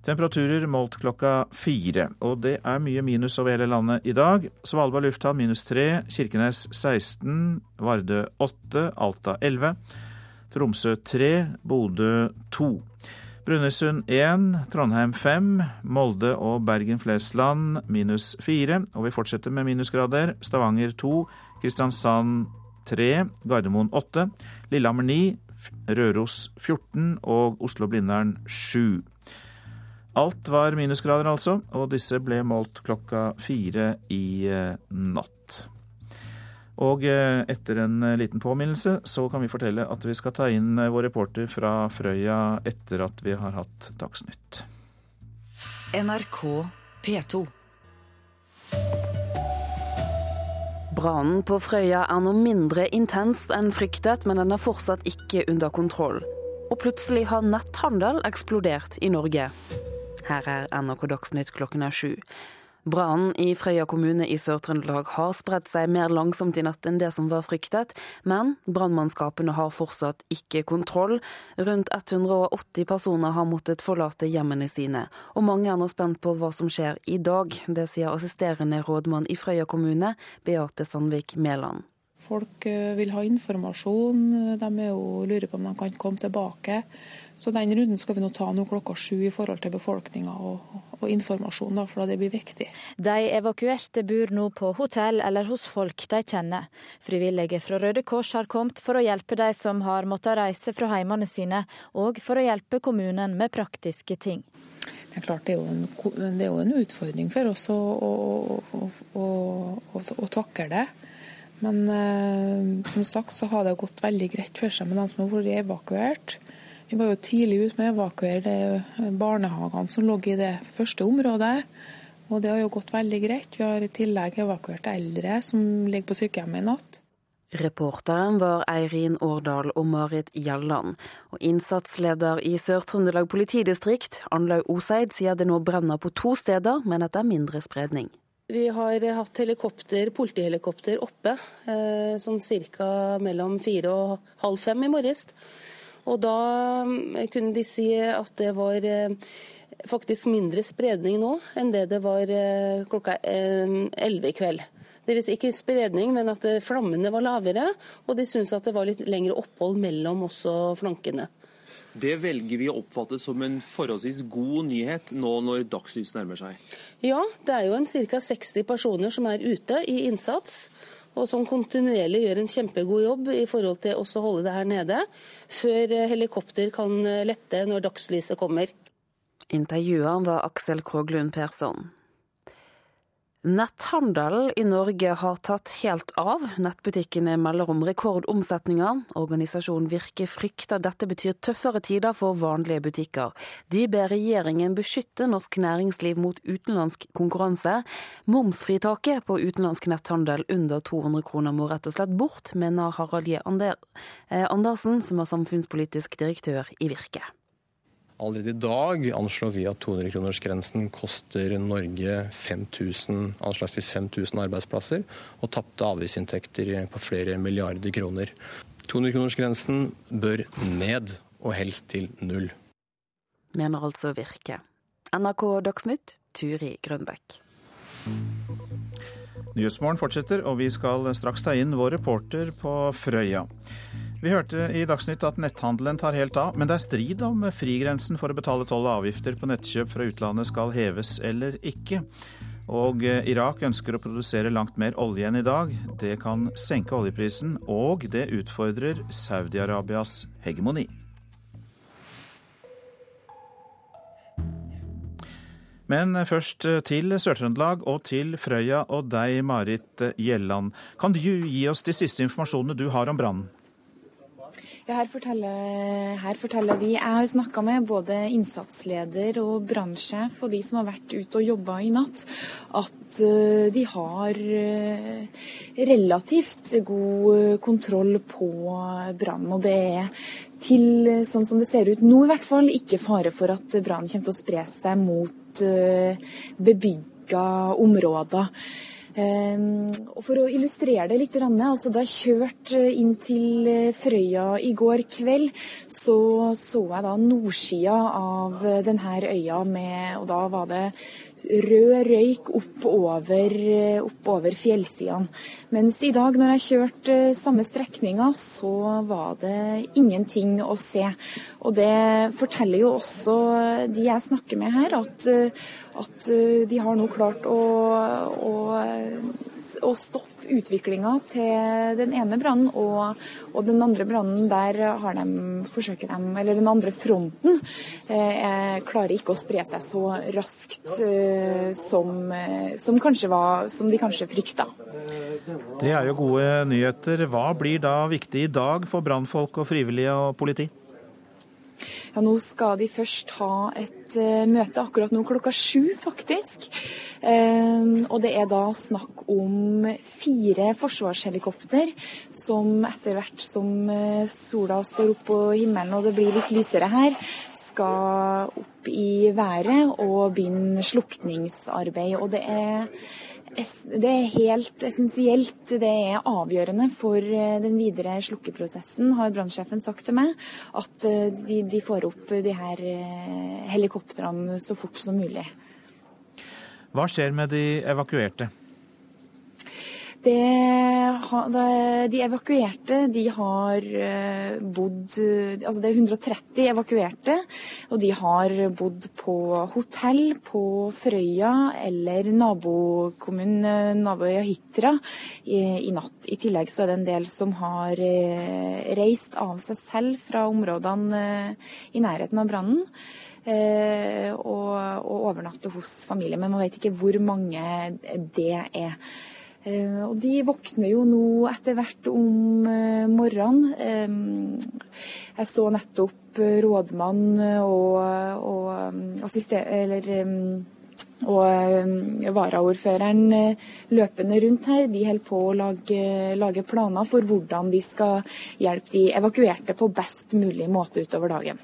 S2: Temperaturer målt klokka fire, og det er mye minus over hele landet i dag. Svalbard lufthavn minus tre, Kirkenes 16, Vardø 8, Alta 11, Tromsø 3, Bodø 2. Brønnøysund 1, Trondheim 5, Molde og Bergen-Flesland minus 4. Og vi fortsetter med minusgrader. Stavanger 2, Kristiansand 3, Gardermoen 8, Lillehammer 9, Røros 14 og Oslo-Blindern 7. Alt var minusgrader, altså, og disse ble målt klokka fire i natt. Og etter en liten påminnelse så kan vi fortelle at vi skal ta inn vår reporter fra Frøya etter at vi har hatt Dagsnytt.
S32: NRK P2.
S33: Brannen på Frøya er noe mindre intenst enn fryktet, men den er fortsatt ikke under kontroll. Og plutselig har netthandel eksplodert i Norge. Her er NRK Dagsnytt klokken er sju. Brannen i Frøya kommune i Sør-Trøndelag har spredt seg mer langsomt i natt enn det som var fryktet, men brannmannskapene har fortsatt ikke kontroll. Rundt 180 personer har måttet forlate hjemmene sine, og mange er nå spent på hva som skjer i dag. Det sier assisterende rådmann i Frøya kommune, Beate Sandvik Mæland.
S34: Folk eh, vil ha informasjon, de jo lurer på om de kan komme tilbake. Så den runden skal vi nå ta nå klokka sju i forhold til befolkninga og, og, informasjon, da, for det blir viktig.
S5: De evakuerte bor nå på hotell eller hos folk de kjenner. Frivillige fra Røde Kors har kommet for å hjelpe de som har måttet reise fra heimene sine, og for å hjelpe kommunen med praktiske ting.
S34: Det er klart det er jo en, det er jo en utfordring for oss å, å, å takle det. Men eh, som sagt så har det gått veldig greit for seg med de som har vært evakuert. Vi var jo tidlig ute med å evakuere barnehagene som lå i det første området. Og det har jo gått veldig greit. Vi har i tillegg evakuert eldre som ligger på sykehjemmet i natt.
S33: Reporteren var Eirin Årdal og Marit Gjelland. Og innsatsleder i Sør-Trøndelag politidistrikt, Anlaug Oseid, sier det nå brenner på to steder, men at det er mindre spredning.
S4: Vi har hatt helikopter, politihelikopter oppe eh, sånn ca. mellom fire og halv fem i morges. Og da eh, kunne de si at det var eh, faktisk mindre spredning nå enn det det var eh, klokka elleve i kveld. Det vil si ikke spredning, men at flammene var lavere, og de syntes at det var litt lengre opphold mellom også flankene.
S6: Det velger vi å oppfatte som en forholdsvis god nyhet nå når dagslys nærmer seg?
S4: Ja, det er jo en ca. 60 personer som er ute i innsats og som kontinuerlig gjør en kjempegod jobb i forhold til å holde det her nede, før helikopter kan lette når dagslyset kommer.
S33: Intervjueren var Aksel Kroglund Persson. Netthandelen i Norge har tatt helt av. Nettbutikkene melder om rekordomsetninger. Organisasjonen Virke frykter dette betyr tøffere tider for vanlige butikker. De ber regjeringen beskytte norsk næringsliv mot utenlandsk konkurranse. Momsfritaket på utenlandsk netthandel under 200 kroner må rett og slett bort, mener Harald J. Eh, Andersen, som er samfunnspolitisk direktør i Virke.
S35: Allerede i dag anslår vi at 200-kronersgrensen koster Norge 5000, anslagsvis 5000 arbeidsplasser og tapte avgiftsinntekter på flere milliarder kroner. 200-kronersgrensen bør ned, og helst til null.
S33: Mener altså Virke. NRK Dagsnytt, Turi Grønbekk.
S2: Nyhetsmorgen fortsetter, og vi skal straks ta inn vår reporter på Frøya. Vi hørte i Dagsnytt at netthandelen tar helt av, men det er strid om frigrensen for å betale toll og avgifter på nettkjøp fra utlandet skal heves eller ikke. Og eh, Irak ønsker å produsere langt mer olje enn i dag. Det kan senke oljeprisen, og det utfordrer Saudi-Arabias hegemoni. Men først til Sør-Trøndelag og til Frøya og deg, Marit Gjelland. Kan du gi oss de siste informasjonene du har om brannen?
S36: Ja, her forteller, her forteller, de Jeg har snakka med både innsatsleder og brannsjef og de som har vært ute og jobba i natt, at eh, de har eh, relativt god kontroll på brannen. Og det er til, sånn som det ser ut nå i hvert fall, ikke fare for at brannen kommer til å spre seg mot eh, bebygga områder. Ehm, og For å illustrere det litt, altså da jeg kjørte inn til eh, Frøya i går kveld, så så jeg da nordsida av eh, denne øya med Og da var det rød røyk oppover, oppover fjellsidene. Mens i dag, når jeg kjørte samme strekninga, så var det ingenting å se. Og det forteller jo også de jeg snakker med her, at, at de har nå klart å, å, å stoppe utviklinga til den ene brannen, og, og, den andre brannen, der har de forsøket dem, eller den andre fronten, eh, klarer ikke å spre seg så raskt eh, som, eh, som, var, som, de kanskje frykta.
S2: Det er jo gode nyheter. Hva blir da viktig i dag for brannfolk og frivillige og politi?
S36: Ja, nå skal de først ha et uh, møte akkurat nå klokka sju, faktisk. Uh, og det er da snakk om fire forsvarshelikopter som etter hvert som uh, sola står opp på himmelen og det blir litt lysere her, skal opp i været og begynne slukningsarbeid. Og det er det er helt essensielt, det er avgjørende for eh, den videre slukkeprosessen, har brannsjefen sagt til meg. At eh, de, de, får opp de her eh, helikoptrene så fort som mulig.
S2: Hva skjer med de evakuerte?
S36: Det, de evakuerte de har eh, bodd Altså det er 130 evakuerte, og de har bodd på hotell på Frøya eller nabokommunen naboøya Hitra i, i, natt. I tillegg så er det en del som har eh, reist av seg selv fra områdene eh, i nærheten av brannen. Og, og overnatte hos familie, men man vet ikke hvor mange det er. Eh, og de våkner jo nå etter hvert om eh, morgenen. Eh, jeg så nettopp rådmann og, og assister... Eller og varaordføreren løpende rundt her, de holder på å lage, lage, planer for hvordan de skal hjelpe de evakuerte på best mulig måte utover dagen.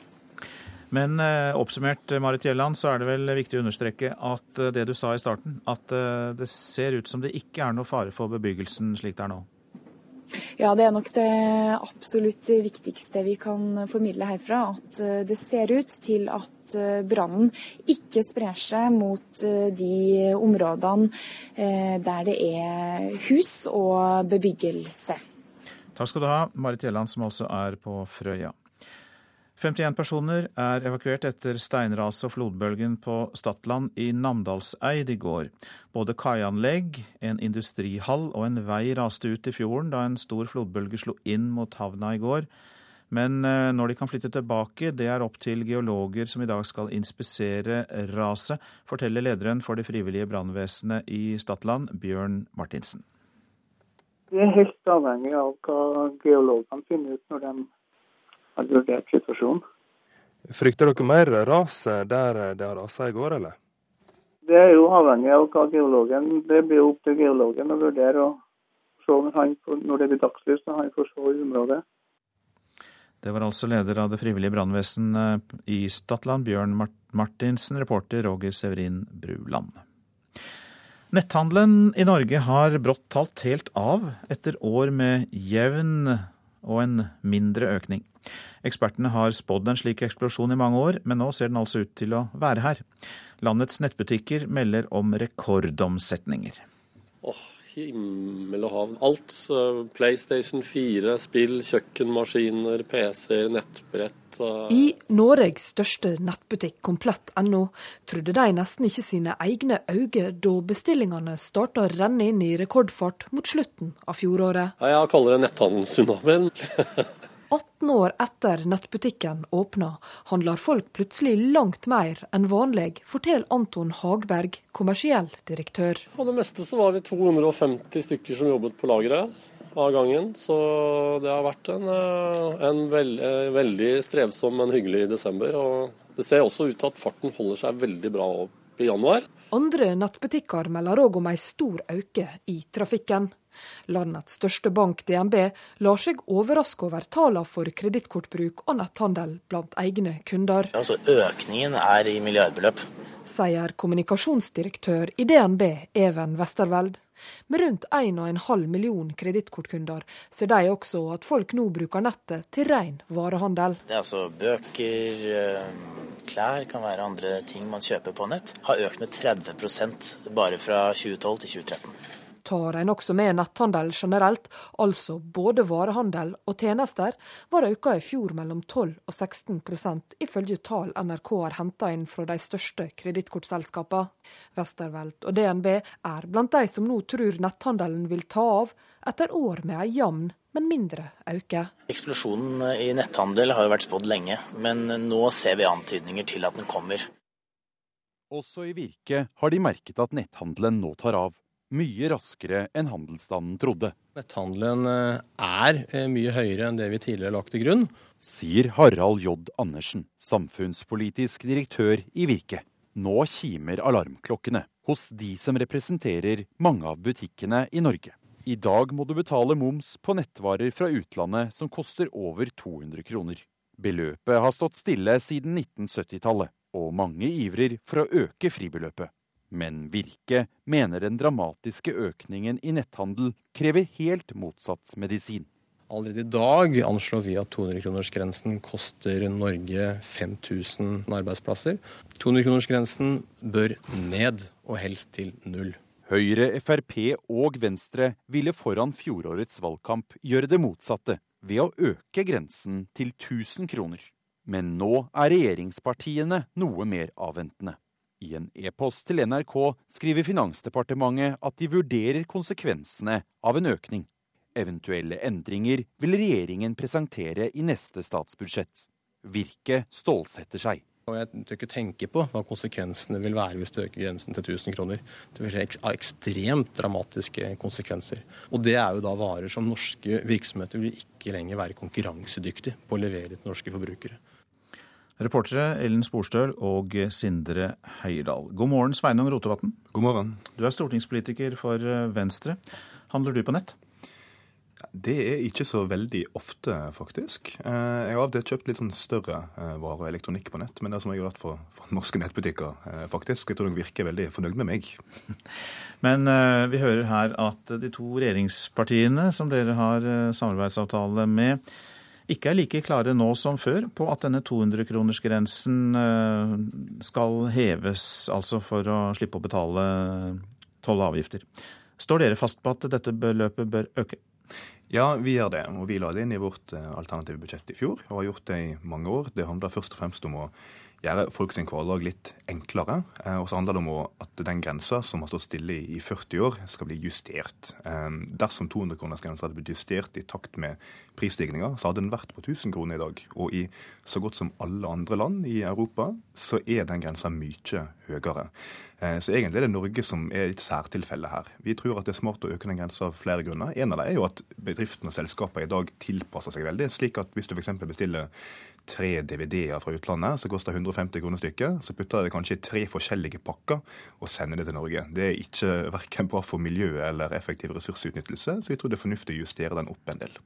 S2: Men eh, oppsummert, eh, Marit Gjelland, så er det vel viktig å understreke at eh, det du sa i starten, at det ser ut som det ikke er noe fare for bebyggelsen slik det er nå?
S36: Ja, det er nok det absolutt viktigste vi kan formidle herfra. At det ser ut til at brannen ikke sprer seg mot de områdene der det er hus og bebyggelse.
S2: Takk skal du ha, Marit Gjelland, som altså er på Frøya. 51 personer er evakuert etter steinraset og flodbølgen på Stadland i Namdalseid i går. Både kaianlegg, en industrihall og en vei raste ut i fjorden da en stor flodbølge slo inn mot havna i går. Men eh, når de kan flytte tilbake, det er opp til geologer som i dag skal inspisere raset, forteller lederen for det frivillige brannvesenet i Stadland, Bjørn Martinsen.
S37: Vi er helt avhengig av hva geologene finner ut når de har vurdert situasjonen.
S38: Frykter dere mer ras der det har rasa i går, eller?
S37: Det er jo avhengig av hva geologen Det blir opp til geologen å vurdere. og se når, han, når det blir dagslys, når han får se i området.
S2: Det var altså leder av det frivillige brannvesen i Stadland, Bjørn Martinsen, reporter Roger Severin Bruland. Netthandelen i Norge har brått talt helt av etter år med jevn og en mindre økning. Ekspertene har spådd en slik eksplosjon i mange år, men nå ser den altså ut til å være her. Landets nettbutikker melder om rekordomsetninger.
S39: Åh, oh, himmel og havn. Alt. PlayStation 4, spill, kjøkkenmaskiner, PC-er, nettbrett.
S40: I Norges største nettbutikk, komplett.no, trodde de nesten ikke sine egne øyne da bestillingene starta å renne inn i rekordfart mot slutten av fjoråret.
S39: Jeg kaller det netthandelstsunamien.
S40: 18 år etter nettbutikken åpna, handler folk plutselig langt mer enn vanlig, forteller Anton Hagberg, kommersiell direktør.
S39: På det meste så var vi 250 stykker som jobbet på lageret av gangen, så det har vært en, eh, en veld, eh, veldig strevsom, men hyggelig desember. Og det ser også ut til at farten holder seg veldig bra opp i januar.
S40: Andre nettbutikker melder òg om ei stor øke i trafikken. Landets største bank, DNB, lar seg overraske over tallene for kredittkortbruk og netthandel blant egne kunder.
S41: Altså, økningen er i milliardbeløp.
S40: Sier kommunikasjonsdirektør i DNB, Even Westerveld. Med rundt 1,5 million kredittkortkunder ser de også at folk nå bruker nettet til ren varehandel.
S41: Det er altså bøker, eh, klær, kan være andre ting man kjøper på nett. Har økt med 30% bare fra 2012 til 2013
S40: tar en også med netthandel generelt, altså både varehandel og tjenester, var auka i fjor mellom 12 og 16 ifølge tall NRK har henta inn fra de største kredittkortselskapene. Westervelt og DNB er blant de som nå tror netthandelen vil ta av, etter år med ei jevn, men mindre øke.
S41: Eksplosjonen i netthandel har jo vært spådd lenge, men nå ser vi antydninger til at den kommer.
S42: Også i Virke har de merket at netthandelen nå tar av.
S43: mye raskere enn handelsstanden trodde.
S44: Netthandelen eh, er eh, mye høyere enn det vi tidligere har lagt til grunn.
S43: Sier Harald J. Andersen, samfunnspolitisk direktør i Virke. Nå kimer alarmklokkene hos de som representerer mange av butikkene i Norge. I dag må du betale moms på nettvarer fra utlandet som koster over 200 kroner. Beløpet har stått stille siden 1970-tallet, og mange ivrer for å øke fribeløpet. Men Virke mener den dramatiske økningen i netthandel krever helt motsatt medisin.
S44: Allerede i dag anslår vi at 200-kronersgrensen koster Norge 5000 arbeidsplasser. 200-kronersgrensen bør ned, og helst til null.
S43: Høyre, Frp og Venstre ville foran fjorårets valgkamp gjøre det motsatte, ved å øke grensen til 1000 kroner. Men nå er regjeringspartiene noe mer avventende. I en e-post til NRK skriver Finansdepartementet at de vurderer konsekvensene av en økning. Eventuelle endringer vil regjeringen presentere i neste statsbudsjett. Virke stålsetter seg.
S44: Og jeg tør ikke tenke på hva konsekvensene vil være hvis du øker grensen til 1000 kroner. Det vil ha ekstremt dramatiske konsekvenser. Og det er jo da varer som norske virksomheter vil ikke lenger være konkurransedyktige på å levere til norske forbrukere.
S2: Reportere Ellen Sporstøl og Sindre Heierdal. God morgen, Sveinung Rotevatn.
S45: God morgen.
S2: Du er stortingspolitiker for eh, Venstre. Handler du på nett?
S45: Det er ikke så veldig ofte, faktisk. Eh, jeg har av og til kjøpt litt sånn større eh, varer og elektronikk på nett, men det er som jeg har gjort for, for norske nettbutikker, faktisk. Jeg tror de virker veldig fornøyd med meg.
S2: Men vi hører her at de to regjeringspartiene som dere har samarbeidsavtale med, ikke er like klare nå som før på at denne 200-kronersgrensen eh, skal heves, altså for å slippe å betale toll og avgifter. Står dere fast på at dette beløpet bør øke?
S45: Ja, vi gjør det. Og vi la det inn i vårt eh, alternative budsjett i fjor, og har gjort det i mange år. Det handler først og fremst om å gjøre folk sin hverdag litt enklere. Eh, og så handler det om at den grensa som har stått stille i 40 år, skal bli justert. Eh, dersom 200-kronersgrensa hadde blitt justert i takt med prisstigninga, så hadde den vært på 1000 kroner i dag. Og i så godt som alle andre land i Europa så er den grensa mye høyere. Eh, så egentlig er det Norge som er et særtilfelle her. Vi tror at det er smart å øke den grensa av flere grunner. En av dem er jo at bedriftene og selskapene i dag tilpasser seg veldig. slik at hvis du f.eks. bestiller tre DVD-er fra utlandet som koster 150 kroner stykket, så putter de kanskje i tre forskjellige pakker og sender det til Norge. Det er ikke verken bra for miljøet eller effektiv ressursutnyttelse, så vi tror det er fornuftig å justere den opp en del.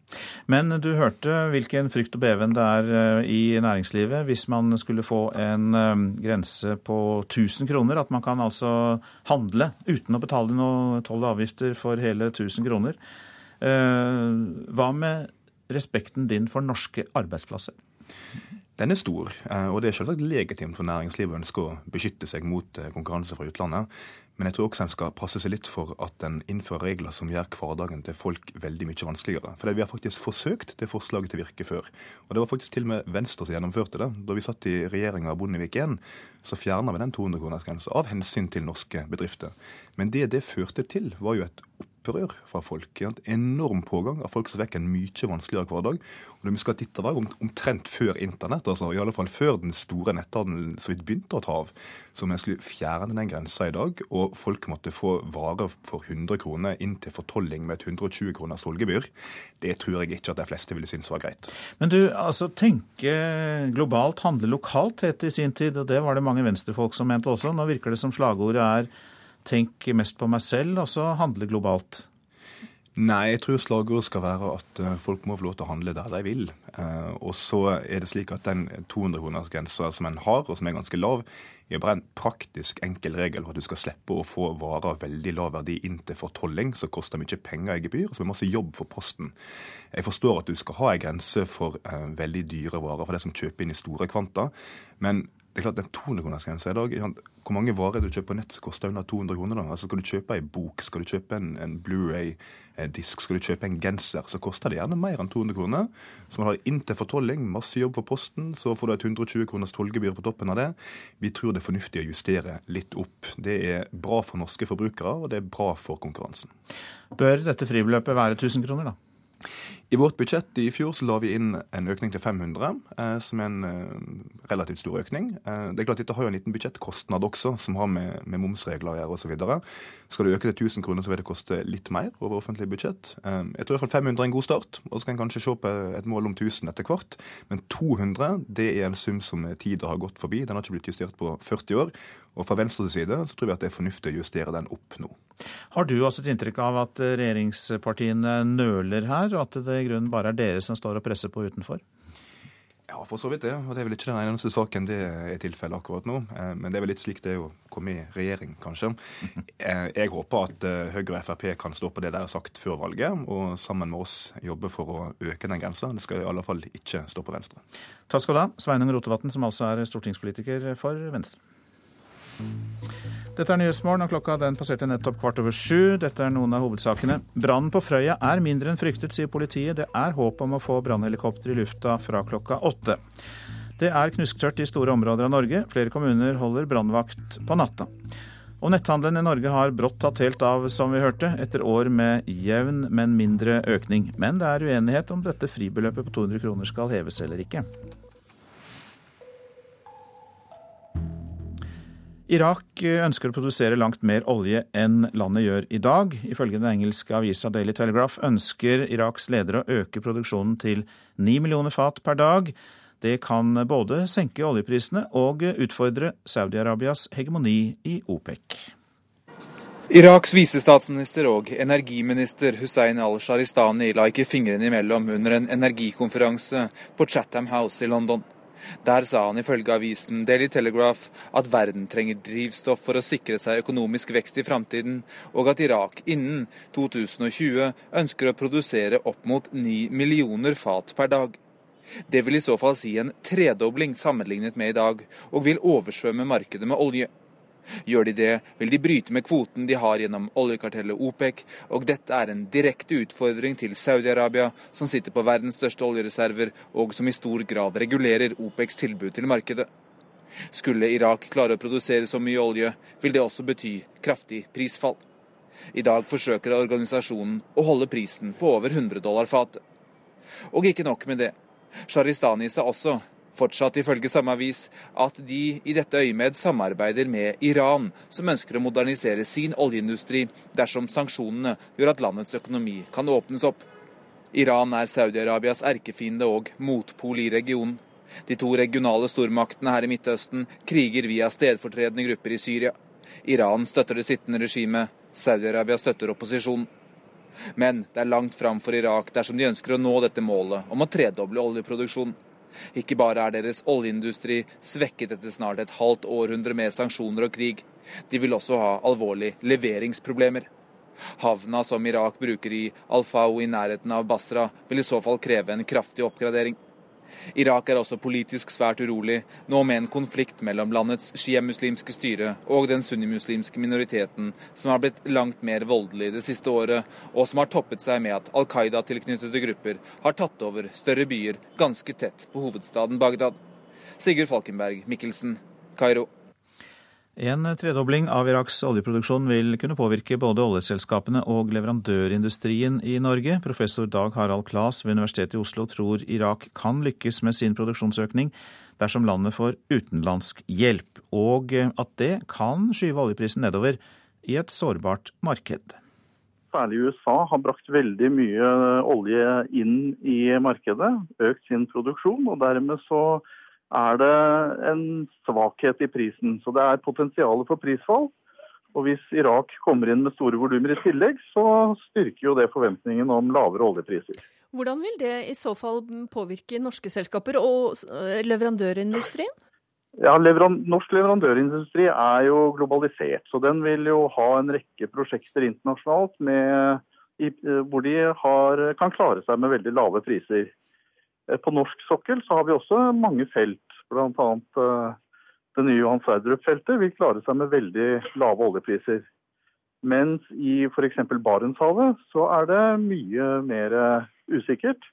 S2: Men du hørte hvilken frykt og beven det er eh, i næringslivet hvis man skulle få en eh, grense på 1000 kroner, at man kan altså handle uten å betale noe toll og avgifter for hele 1000 kroner. Eh, hva med respekten din for norske arbeidsplasser?
S45: Den er stor, eh, og det er selvsagt legitimt for næringslivet å ønske å beskytte seg mot eh, konkurranse fra utlandet. Men jeg tror også en skal passe seg litt for at en innfører regler som gjør hverdagen til folk veldig mye vanskeligere. For vi har faktisk forsøkt det forslaget til Virke før. Og det var faktisk til og med Venstre som gjennomførte det. Da vi satt i regjeringa Bondevik 1, så fjerna vi den 200-kronersgrensa av hensyn til norske bedrifter. Men det det førte til, var jo et opprør fra folk. En enorm pågang av folk som fikk en mye vanskeligere hverdag. Og det vi skal titte var omtrent før internett, altså i alle fall før den store netthandelen så vidt begynte å ta av. Så vi skulle fjerne den grensa i dag, og folk måtte få varer for 100 kroner inn til fortolling med et 120 kroners tollgebyr, det tror jeg ikke at de fleste ville synes var greit.
S2: Men du, altså tenke globalt, handle lokalt het i sin tid, og det var det mange venstrefolk som mente også. Nå virker det som slagordet er tenk mest på meg selv, og så handle globalt?
S45: Nei, jeg tror slagordet skal være at eh, folk må få lov til å handle der de vil. Eh, og så er det slik at den 200-kronersgrensa som en har, og som er ganske lav, er bare en praktisk enkel regel for at du skal slippe å få varer av veldig lav verdi inn til fortolling, som koster mye penger i gebyr, og som er masse jobb for Posten. Jeg forstår at du skal ha en grense for uh, veldig dyre varer for de som kjøper inn i store kvanta, men det er klart, Den 200-kronersgrensa i dag Hvor mange varer du kjøper på nett koster under 200 kroner? da? Altså Skal du kjøpe ei bok, skal du kjøpe en, en Blu-ray-disk, skal du kjøpe en genser, så koster det gjerne mer enn 200 kroner. Så man har inn til fortolling, masse jobb for Posten, så får du et 120 kroners tollgebyr på toppen av det. Vi tror det er fornuftig å justere litt opp. Det er bra for norske forbrukere, og det er bra for konkurransen.
S2: Bør dette fribeløpet være 1000 kroner, da?
S45: I vårt budsjett i fjor så la vi inn en økning til 500, eh, som er en eh, relativt stor økning. Eh, det er klart Dette har jo en liten budsjettkostnad også, som har med, med momsregler å gjøre osv. Skal du øke til 1000 kroner, så vil det koste litt mer over offentlig budsjett. Eh, jeg tror i hvert fall 500 er en god start, og så kan en kanskje se på et mål om 1000 etter hvert. Men 200 det er en sum som tida har gått forbi. Den har ikke blitt justert på 40 år. Og fra Venstres side så tror vi at det er fornuftig å justere den opp nå.
S2: Har du også et inntrykk av at regjeringspartiene nøler her, og at det i grunnen bare er dere som står og presser på utenfor?
S45: Ja, for så vidt det. Og det er vel ikke den eneste saken det er tilfellet akkurat nå. Eh, men det er vel litt slik det er å komme i regjering, kanskje. Eh, jeg håper at eh, Høyre og Frp kan stå på det de har sagt før valget, og sammen med oss jobbe for å øke den grensa. Det skal i alle fall ikke stå på Venstre.
S2: Takk skal du ha, Sveinung Rotevatn, som altså er stortingspolitiker for Venstre. Dette er Nyhetsmorgen, og klokka den passerte nettopp kvart over sju. Dette er noen av hovedsakene. Brannen på Frøya er mindre enn fryktet, sier politiet. Det er håp om å få brannhelikopter i lufta fra klokka åtte. Det er knusktørt i store områder av Norge. Flere kommuner holder brannvakt på natta. Og netthandelen i Norge har brått tatt helt av, som vi hørte, etter år med jevn, men mindre økning. Men det er uenighet om dette fribeløpet på 200 kroner skal heves eller ikke. Irak ønsker å produsere langt mer olje enn landet gjør i dag. Ifølge den engelske avisa Daily Telegraph ønsker Iraks ledere å øke produksjonen til 9 millioner fat per dag. Det kan både senke oljeprisene og utfordre Saudi-Arabias hegemoni i OPEC.
S46: Iraks visestatsminister og energiminister Hussein al-Sharistani la ikke fingrene imellom under en energikonferanse på Chatham House i London. Der sa han ifølge avisen Daily Telegraph at verden trenger drivstoff for å sikre seg økonomisk vekst i framtiden, og at Irak innen 2020 ønsker å produsere opp mot 9 millioner fat per dag. Det vil i så fall si en tredobling sammenlignet med i dag, og vil oversvømme markedet med olje. Gjør de det, vil de bryte med kvoten de har gjennom oljekartellet OPEC, og dette er en direkte utfordring til Saudi-Arabia, som sitter på verdens største oljereserver, og som i stor grad regulerer OPECs tilbud til markedet. Skulle Irak klare å produsere så mye olje, vil det også bety kraftig prisfall. I dag forsøker organisasjonen å holde prisen på over 100 dollar fatet. Og ikke nok med det. Sharistani sa også fortsatt ifølge samme avis at de i dette øyemed samarbeider med Iran, som ønsker å modernisere sin oljeindustri dersom sanksjonene gjør at landets økonomi kan åpnes opp. Iran er Saudi-Arabias erkefiende og motpol i regionen. De to regionale stormaktene her i Midtøsten kriger via stedfortredende grupper i Syria. Iran støtter det sittende regimet, Saudi-Arabia støtter opposisjonen. Men det er langt fram for Irak dersom de ønsker å nå dette målet om å tredoble oljeproduksjonen. Ikke bare er deres oljeindustri svekket etter snart et halvt århundre med sanksjoner og krig, de vil også ha alvorlige leveringsproblemer. Havna som Irak bruker i Al-Fau i nærheten av Basra, vil i så fall kreve en kraftig oppgradering. Irak er også politisk svært urolig, nå med en konflikt mellom landets sjiamuslimske styre og den sunnimuslimske minoriteten, som har blitt langt mer voldelig det siste året, og som har toppet seg med at Al Qaida-tilknyttede grupper har tatt over større byer ganske tett på hovedstaden Bagdad. Sigurd Falkenberg Mikkelsen, Kairo.
S2: En tredobling av Iraks oljeproduksjon vil kunne påvirke både oljeselskapene og leverandørindustrien i Norge. Professor Dag Harald Klas ved Universitetet i Oslo tror Irak kan lykkes med sin produksjonsøkning dersom landet får utenlandsk hjelp, og at det kan skyve oljeprisen nedover i et sårbart marked.
S42: Særlig USA har brakt veldig mye olje inn i markedet, økt sin produksjon, og dermed så er det en svakhet i prisen. Så det er potensialet for prisfall. Og hvis Irak kommer inn med store volumer i tillegg, så styrker jo det forventningen om lavere oljepriser.
S47: Hvordan vil det i så fall påvirke norske selskaper og eh, leverandørindustrien?
S42: Ja, leveran Norsk leverandørindustri er jo globalisert, så den vil jo ha en rekke prosjekter internasjonalt med, i, hvor de har, kan klare seg med veldig lave priser. Eh, på norsk sokkel så har vi også mange felt, bl.a. Eh, det nye Johan Sverdrup-feltet vil klare seg med veldig lave oljepriser. Mens i f.eks. Barentshavet så er det mye mer usikkert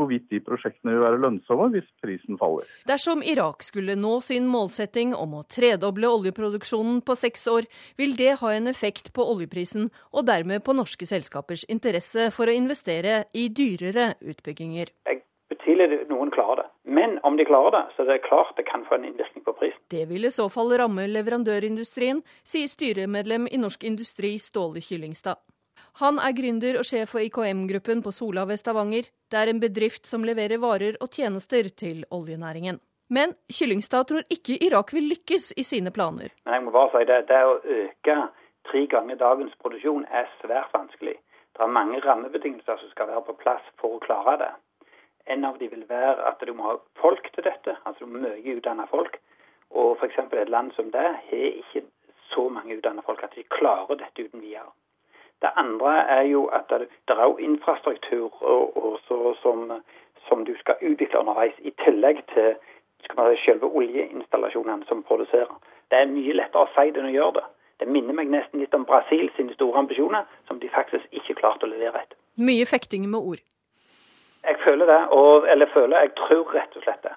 S42: hvorvidt de prosjektene vil være lønnsomme hvis prisen faller.
S47: Dersom Irak skulle nå sin målsetting om å tredoble oljeproduksjonen på seks år, vil det ha en effekt på oljeprisen, og dermed på norske selskapers interesse for å investere i dyrere utbygginger.
S48: Jeg betviler noen klarer det. Men om de klarer det, så er det klart det kan få en innvirkning på prisen.
S47: Det vil i så fall ramme leverandørindustrien, sier styremedlem i Norsk Industri Ståle Kyllingstad. Han er gründer og sjef for IKM-gruppen på Sola ved Stavanger. Det er en bedrift som leverer varer og tjenester til oljenæringen. Men Kyllingstad tror ikke Irak vil lykkes i sine planer.
S48: Men jeg må bare si det, det å øke tre ganger dagens produksjon er svært vanskelig. Det er mange rammebetingelser som skal være på plass for å klare det. En av de vil være at du må ha folk til dette, altså mye utdanna folk. Og f.eks. et land som det har ikke så mange utdanna folk at de klarer dette uten videre. Det andre er jo at det, det er jo infrastruktur og, og så, som, som, du skal utvikle underveis, i tillegg til si, selve oljeinstallasjonene som produserer. Det er mye lettere å si det enn å gjøre det. Det minner meg nesten litt om Brasil sine store ambisjoner, som de faktisk ikke klarte å levere etter.
S47: Mye fekting med ord.
S48: Jeg føler det, og, eller føler, jeg tror rett og slett det.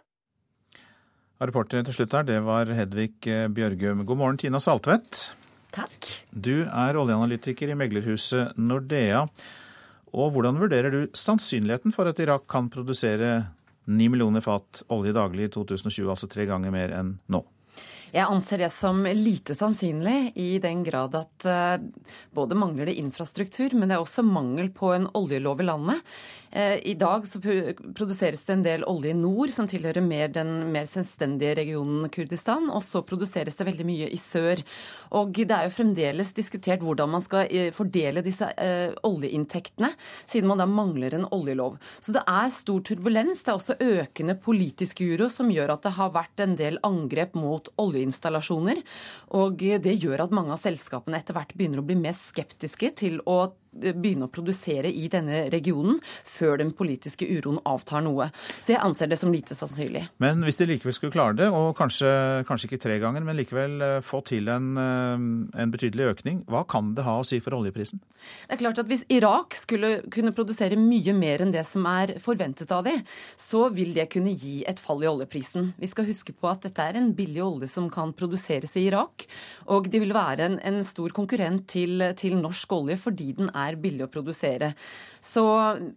S2: Reporter til slutt her, det var Hedvig Bjørgum. God morgen, Tina Saltvedt.
S49: Takk.
S2: Du er oljeanalytiker i meglerhuset Nordea. Og hvordan vurderer du sannsynligheten for at Irak kan produsere 9 millioner fat olje daglig i 2020, altså tre ganger mer enn nå?
S49: Jeg anser det som lite sannsynlig, i den grad at uh, både mangler det infrastruktur, men det er også mangel på en oljelov i landet. Uh, I dag så produseres det en del olje i nord, som tilhører mer den mer selvstendige regionen Kurdistan. Og så produseres det veldig mye i sør. Og det er jo fremdeles diskutert hvordan man skal uh, fordele disse oljeinntektene, siden man da mangler en oljelov. Så det er stor turbulens. Det er også økende politisk uro som gjør at det har vært en del angrep mot oljeinstallasjoner. Og det gjør at mange av selskapene etter hvert begynner å bli mer skeptiske til å begynne å produsere i denne regionen før den politiske uroen avtar noe. Så jeg anser det som lite sannsynlig.
S2: Men hvis de likevel skulle klare det, og kanskje, kanskje ikke tre ganger, men likevel eh, få til en, eh, en, betydelig økning, hva kan det ha å si for oljeprisen?
S49: Det er klart at Hvis Irak skulle kunne produsere mye mer enn det som er forventet av dem, så vil det kunne gi et fall i oljeprisen. Vi skal huske på at dette er en billig olje som kan produseres i Irak, og det vil være en, en stor konkurrent til, til norsk olje fordi den er er billig å produsere. Så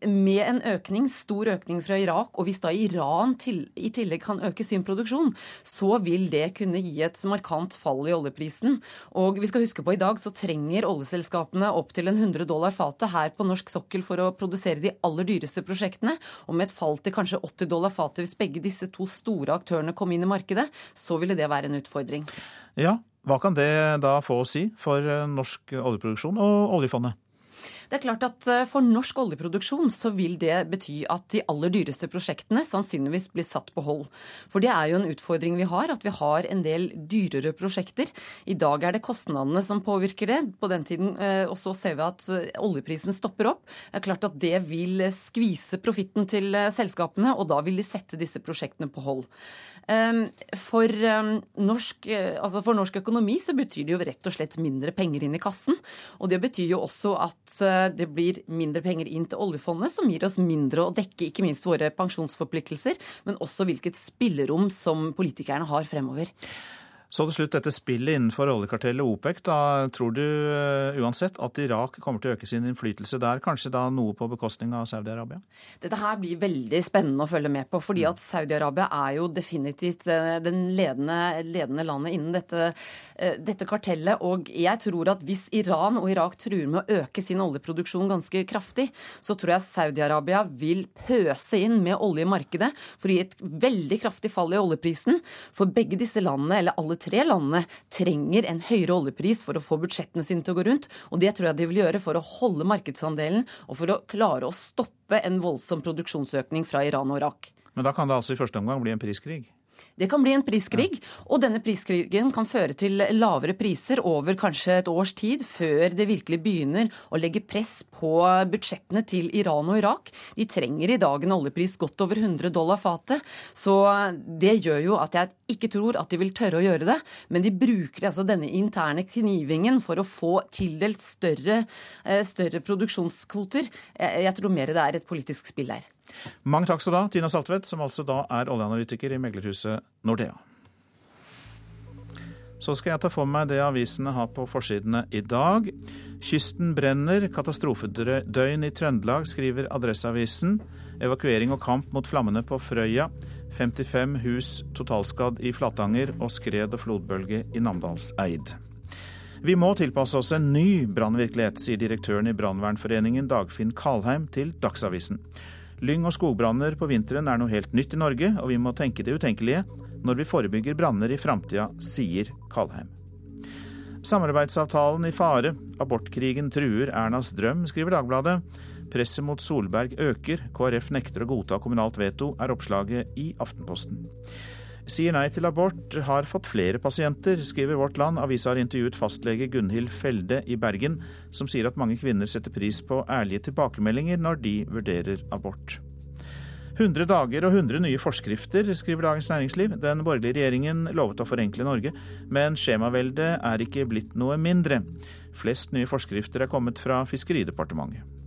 S49: med en økning, stor økning fra Irak, og hvis da Iran til, i tillegg kan øke sin produksjon, så vil det kunne gi et markant fall i oljeprisen. Og vi skal huske på i dag så trenger oljeselskapene opptil en 100 dollar fatet her på norsk sokkel for å produsere de aller dyreste prosjektene. Og med et fall til kanskje 80 dollar fatet hvis begge disse to store aktørene kom inn i markedet, så ville det være en utfordring.
S2: Ja, hva kan det da få å si for norsk oljeproduksjon og oljefondet?
S49: Det er klart at eh, For norsk oljeproduksjon så vil det bety at de aller dyreste prosjektene sannsynligvis blir satt på hold. For det er jo en utfordring vi har, at vi har en del dyrere prosjekter. I dag er det kostnadene som påvirker det. På den tiden, eh, Og så ser vi at eh, oljeprisen stopper opp. Det er klart at det vil skvise profitten til selskapene, og da vil de sette disse prosjektene på hold. Ehm, for ehm, norsk, altså for norsk økonomi så betyr det jo rett og slett mindre penger inn i kassen. Og det betyr jo også at det blir mindre penger inn til oljefondet, som gir oss mindre å dekke ikke minst våre pensjonsforpliktelser, men også hvilket spillerom som politikerne har fremover.
S2: Så til slutt dette spillet innenfor oljekartellet OPEC. Da tror du uh, uansett at Irak kommer til å øke sin innflytelse der, kanskje da noe på bekostning av Saudi-Arabia?
S49: Dette her blir veldig spennende å følge med på, fordi at Saudi-Arabia er jo definitivt uh, den ledende, ledende, landet innen dette, uh, dette, kartellet. Og jeg tror at hvis Iran og Irak truer med å øke sin oljeproduksjon ganske kraftig, så tror jeg Saudi-Arabia vil pøse inn med olje i markedet for å gi et veldig kraftig fall i oljeprisen. For begge disse landene, eller alle tre landene trenger en høyere oljepris for å få budsjettene sine til å gå rundt. Og det tror jeg de vil gjøre for å holde markedsandelen og for å klare å stoppe en voldsom produksjonsøkning fra Iran og Irak.
S2: Men da kan det altså i første omgang bli en priskrig?
S49: Det kan bli en priskrig, og denne priskrigen kan føre til lavere priser over kanskje et års tid, før det virkelig begynner å legge press på budsjettene til Iran og Irak. De trenger i dag en oljepris godt over 100 dollar fatet, så det gjør jo at jeg ikke tror at de vil tørre å gjøre det. Men de bruker altså denne interne knivingen for å få tildelt større, eh, større produksjonskvoter. Jeg tror mer det er et politisk spill her.
S2: Mange takk skal du ha, Tina Saltvedt, som altså da er oljeanalytiker i meglerhuset Nordea. Så skal jeg ta for meg det avisene har på forsidene i dag. Kysten brenner, katastrofedøgn i Trøndelag, skriver Adresseavisen. Evakuering og kamp mot flammene på Frøya. 55 hus totalskadd i Flatanger og skred og flodbølge i Namdalseid. Vi må tilpasse oss en ny brannvirkelighet, sier direktøren i Brannvernforeningen Dagfinn Kalheim til Dagsavisen. Lyng- og skogbranner på vinteren er noe helt nytt i Norge, og vi må tenke det utenkelige når vi forebygger branner i framtida, sier Kalheim. Samarbeidsavtalen i fare, abortkrigen truer Ernas drøm, skriver Dagbladet. Presset mot Solberg øker, KrF nekter å godta kommunalt veto, er oppslaget i Aftenposten. Sier nei til abort har fått flere pasienter, skriver Vårt Land. Avisa har intervjuet fastlege Gunhild Felde i Bergen, som sier at mange kvinner setter pris på ærlige tilbakemeldinger når de vurderer abort. 100 dager og 100 nye forskrifter, skriver Dagens Næringsliv. Den borgerlige regjeringen lovet å forenkle Norge, men skjemaveldet er ikke blitt noe mindre. Flest nye forskrifter er kommet fra Fiskeridepartementet.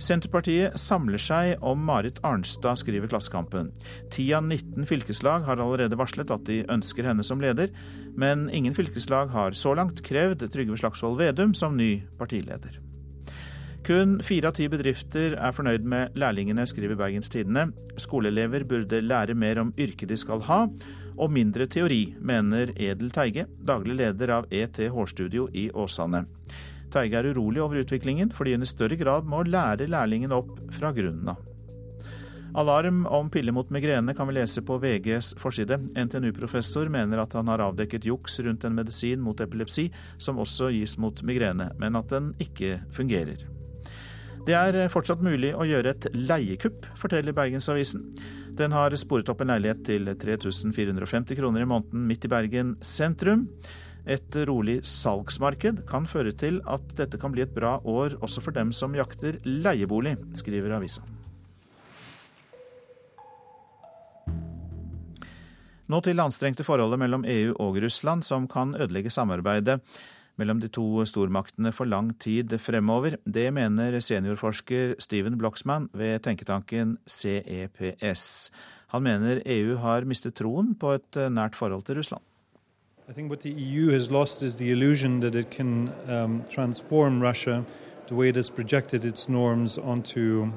S2: Senterpartiet samler seg om Marit Arnstad, skriver Klassekampen. Ti av 19 fylkeslag har allerede varslet at de ønsker henne som leder, men ingen fylkeslag har så langt krevd Trygve Slagsvold Vedum som ny partileder. Kun fire av ti bedrifter er fornøyd med lærlingene, skriver Bergens Tidende. Skoleelever burde lære mer om yrket de skal ha, og mindre teori, mener Edel Teige, daglig leder av ET Hårstudio i Åsane. Teige er urolig over utviklingen, fordi hun i større grad må lære lærlingen opp fra grunnen av. Alarm om piller mot migrene kan vi lese på VGs forside. NTNU-professor mener at han har avdekket juks rundt en medisin mot epilepsi, som også gis mot migrene, men at den ikke fungerer. Det er fortsatt mulig å gjøre et leiekupp, forteller Bergensavisen. Den har sporet opp en leilighet til 3450 kroner i måneden midt i Bergen sentrum. Et rolig salgsmarked kan føre til at dette kan bli et bra år også for dem som jakter leiebolig, skriver avisa. Nå til det anstrengte forholdet mellom EU og Russland, som kan ødelegge samarbeidet mellom de to stormaktene for lang tid fremover. Det mener seniorforsker Steven Bloxman ved tenketanken CEPS. Han mener EU har mistet troen på et nært forhold til Russland.
S50: I think what the EU has lost is the illusion that it can um, transform Russia the way it has projected its norms onto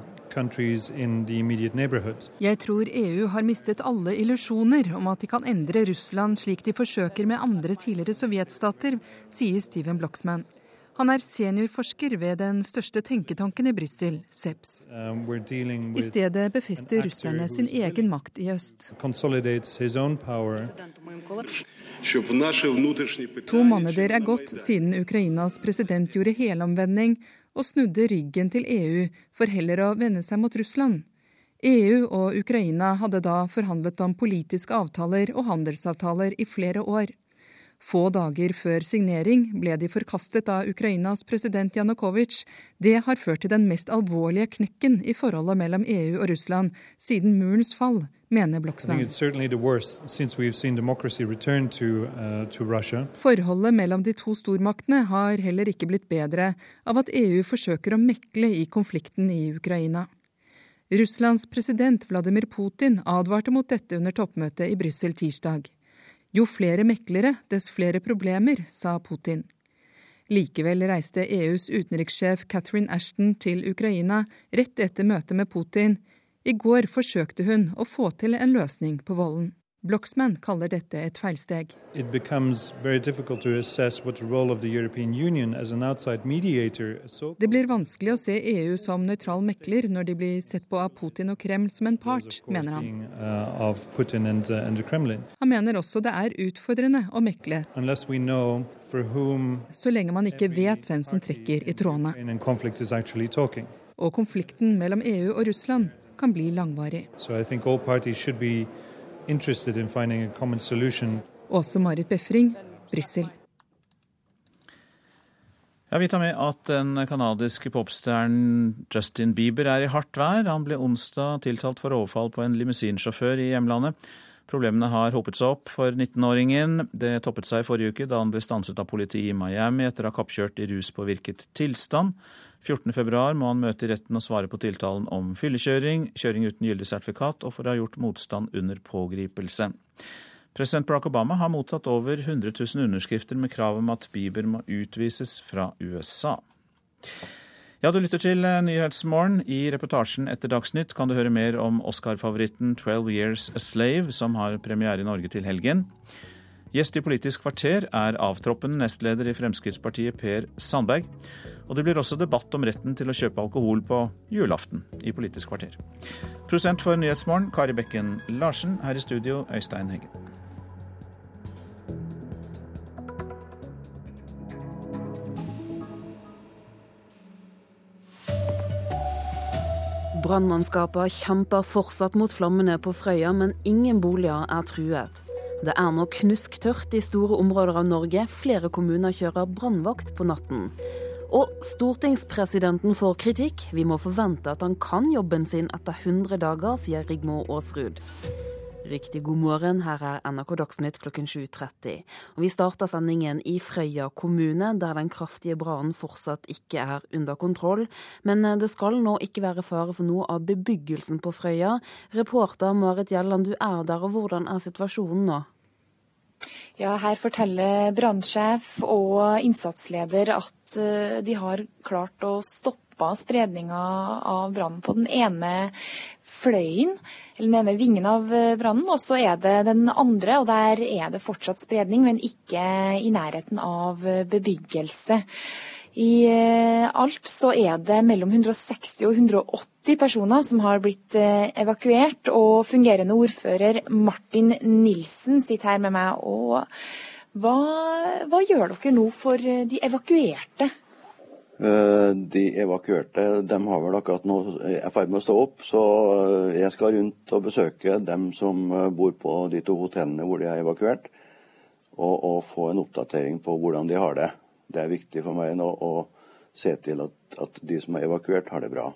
S51: Jeg tror EU har mistet alle illusjoner om at de kan endre Russland slik de forsøker med andre tidligere sovjetstater, sier Steven Bloxman. Han er seniorforsker ved den største tenketanken i Brussel, SEPS. Um, I stedet befester russerne sin egen makt i øst. To måneder er gått siden Ukrainas president gjorde helomvending og snudde ryggen til EU for heller å vende seg mot Russland. EU og Ukraina hadde da forhandlet om politiske avtaler og handelsavtaler i flere år. Få dager før signering ble de forkastet av Ukrainas president Janukovitsj. Det har ført til den mest alvorlige knekken i forholdet mellom EU og Russland siden murens fall, mener Bloksman. Uh, forholdet mellom de to stormaktene har heller ikke blitt bedre av at EU forsøker å mekle i konflikten i Ukraina. Russlands president Vladimir Putin advarte mot dette under toppmøtet i Brussel tirsdag. Jo flere meklere, dess flere problemer, sa Putin. Likevel reiste EUs utenrikssjef Catherine Ashton til Ukraina rett etter møtet med Putin. I går forsøkte hun å få til en løsning på volden. Bloxman kaller dette et feilsteg. Det blir vanskelig å se EU som nøytral mekler når de blir sett på av Putin og Kreml som en part, mener han. Uh, uh, han mener også det er utfordrende å mekle, så lenge man ikke vet hvem som trekker i trådene. Og konflikten mellom EU og Russland kan bli langvarig. So interested in finding a common solution. Åse Marit Befring, Brussel.
S2: Ja, vi tar med at den canadiske popstjernen Justin Bieber er i hardt vær. Han ble onsdag tiltalt for overfall på en limousinsjåfør i hjemlandet. Problemene har hopet seg opp for 19-åringen. Det toppet seg i forrige uke da han ble stanset av politiet i Miami etter å ha kappkjørt i ruspåvirket tilstand. 14.2 må han møte i retten og svare på tiltalen om fyllekjøring, kjøring uten gyldig sertifikat og for å ha gjort motstand under pågripelse. President Barack Obama har mottatt over 100 000 underskrifter med krav om at Bieber må utvises fra USA. Ja, du lytter til Nyhetsmorgen. I reportasjen etter Dagsnytt kan du høre mer om Oscar-favoritten 'Twelve Years a Slave', som har premiere i Norge til helgen. Gjest i Politisk kvarter er avtroppende nestleder i Fremskrittspartiet Per Sandberg. Og det blir også debatt om retten til å kjøpe alkohol på julaften i Politisk kvarter. Prosent for Nyhetsmorgen, Kari Bekken Larsen. Her i studio, Øystein Heggen.
S33: Brannmannskapene kjemper fortsatt mot flammene på Frøya, men ingen boliger er truet. Det er nå knusktørt i store områder av Norge. Flere kommuner kjører brannvakt på natten. Og stortingspresidenten får kritikk. Vi må forvente at han kan jobben sin etter 100 dager, sier Rigmor Aasrud. Riktig god morgen, her er NRK Dagsnytt klokken 7.30. Vi starter sendingen i Frøya kommune, der den kraftige brannen fortsatt ikke er under kontroll. Men det skal nå ikke være fare for noe av bebyggelsen på Frøya. Reporter Marit Gjelland, du er der, og hvordan er situasjonen nå?
S36: Ja, her forteller brannsjef og innsatsleder at eh, de har klart å stoppe spredninga av brannen på den ene fløyen, eller den ene vingen av eh, brannen. Og så er det den andre, og der er det fortsatt spredning, men ikke i nærheten av eh, bebyggelse. I alt så er det mellom 160 og 180 personer som har blitt evakuert. Og fungerende ordfører Martin Nilsen sitter her med meg. og hva, hva gjør dere nå for de evakuerte?
S52: De evakuerte de har vel akkurat nå er i ferd med å stå opp, så jeg skal rundt og besøke dem som bor på de to hotellene hvor de er evakuert, og, og få en oppdatering på hvordan de har det. Det er viktig for meg nå å se til at, at de som er evakuert, har det bra.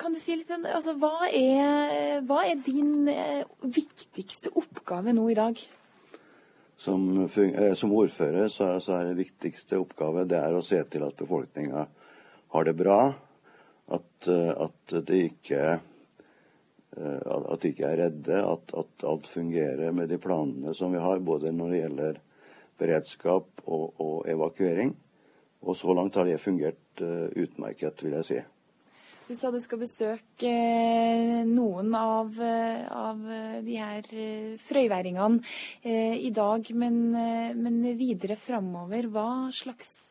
S36: Kan du si litt altså, hva, er, hva er din viktigste oppgave nå i dag?
S52: Som, som ordfører så, så, er det viktigste oppgave det er å se til at befolkninga har det bra. At, at, de ikke, at de ikke er redde. At, at alt fungerer med de planene som vi har, både når det gjelder beredskap og, og, evakuering. Og så langt har det fungert utmerket, vil jeg si.
S36: Du sa du skal besøke uh, noen av, uh, av de her frøyværingene i dag, men, men videre framover. Hva slags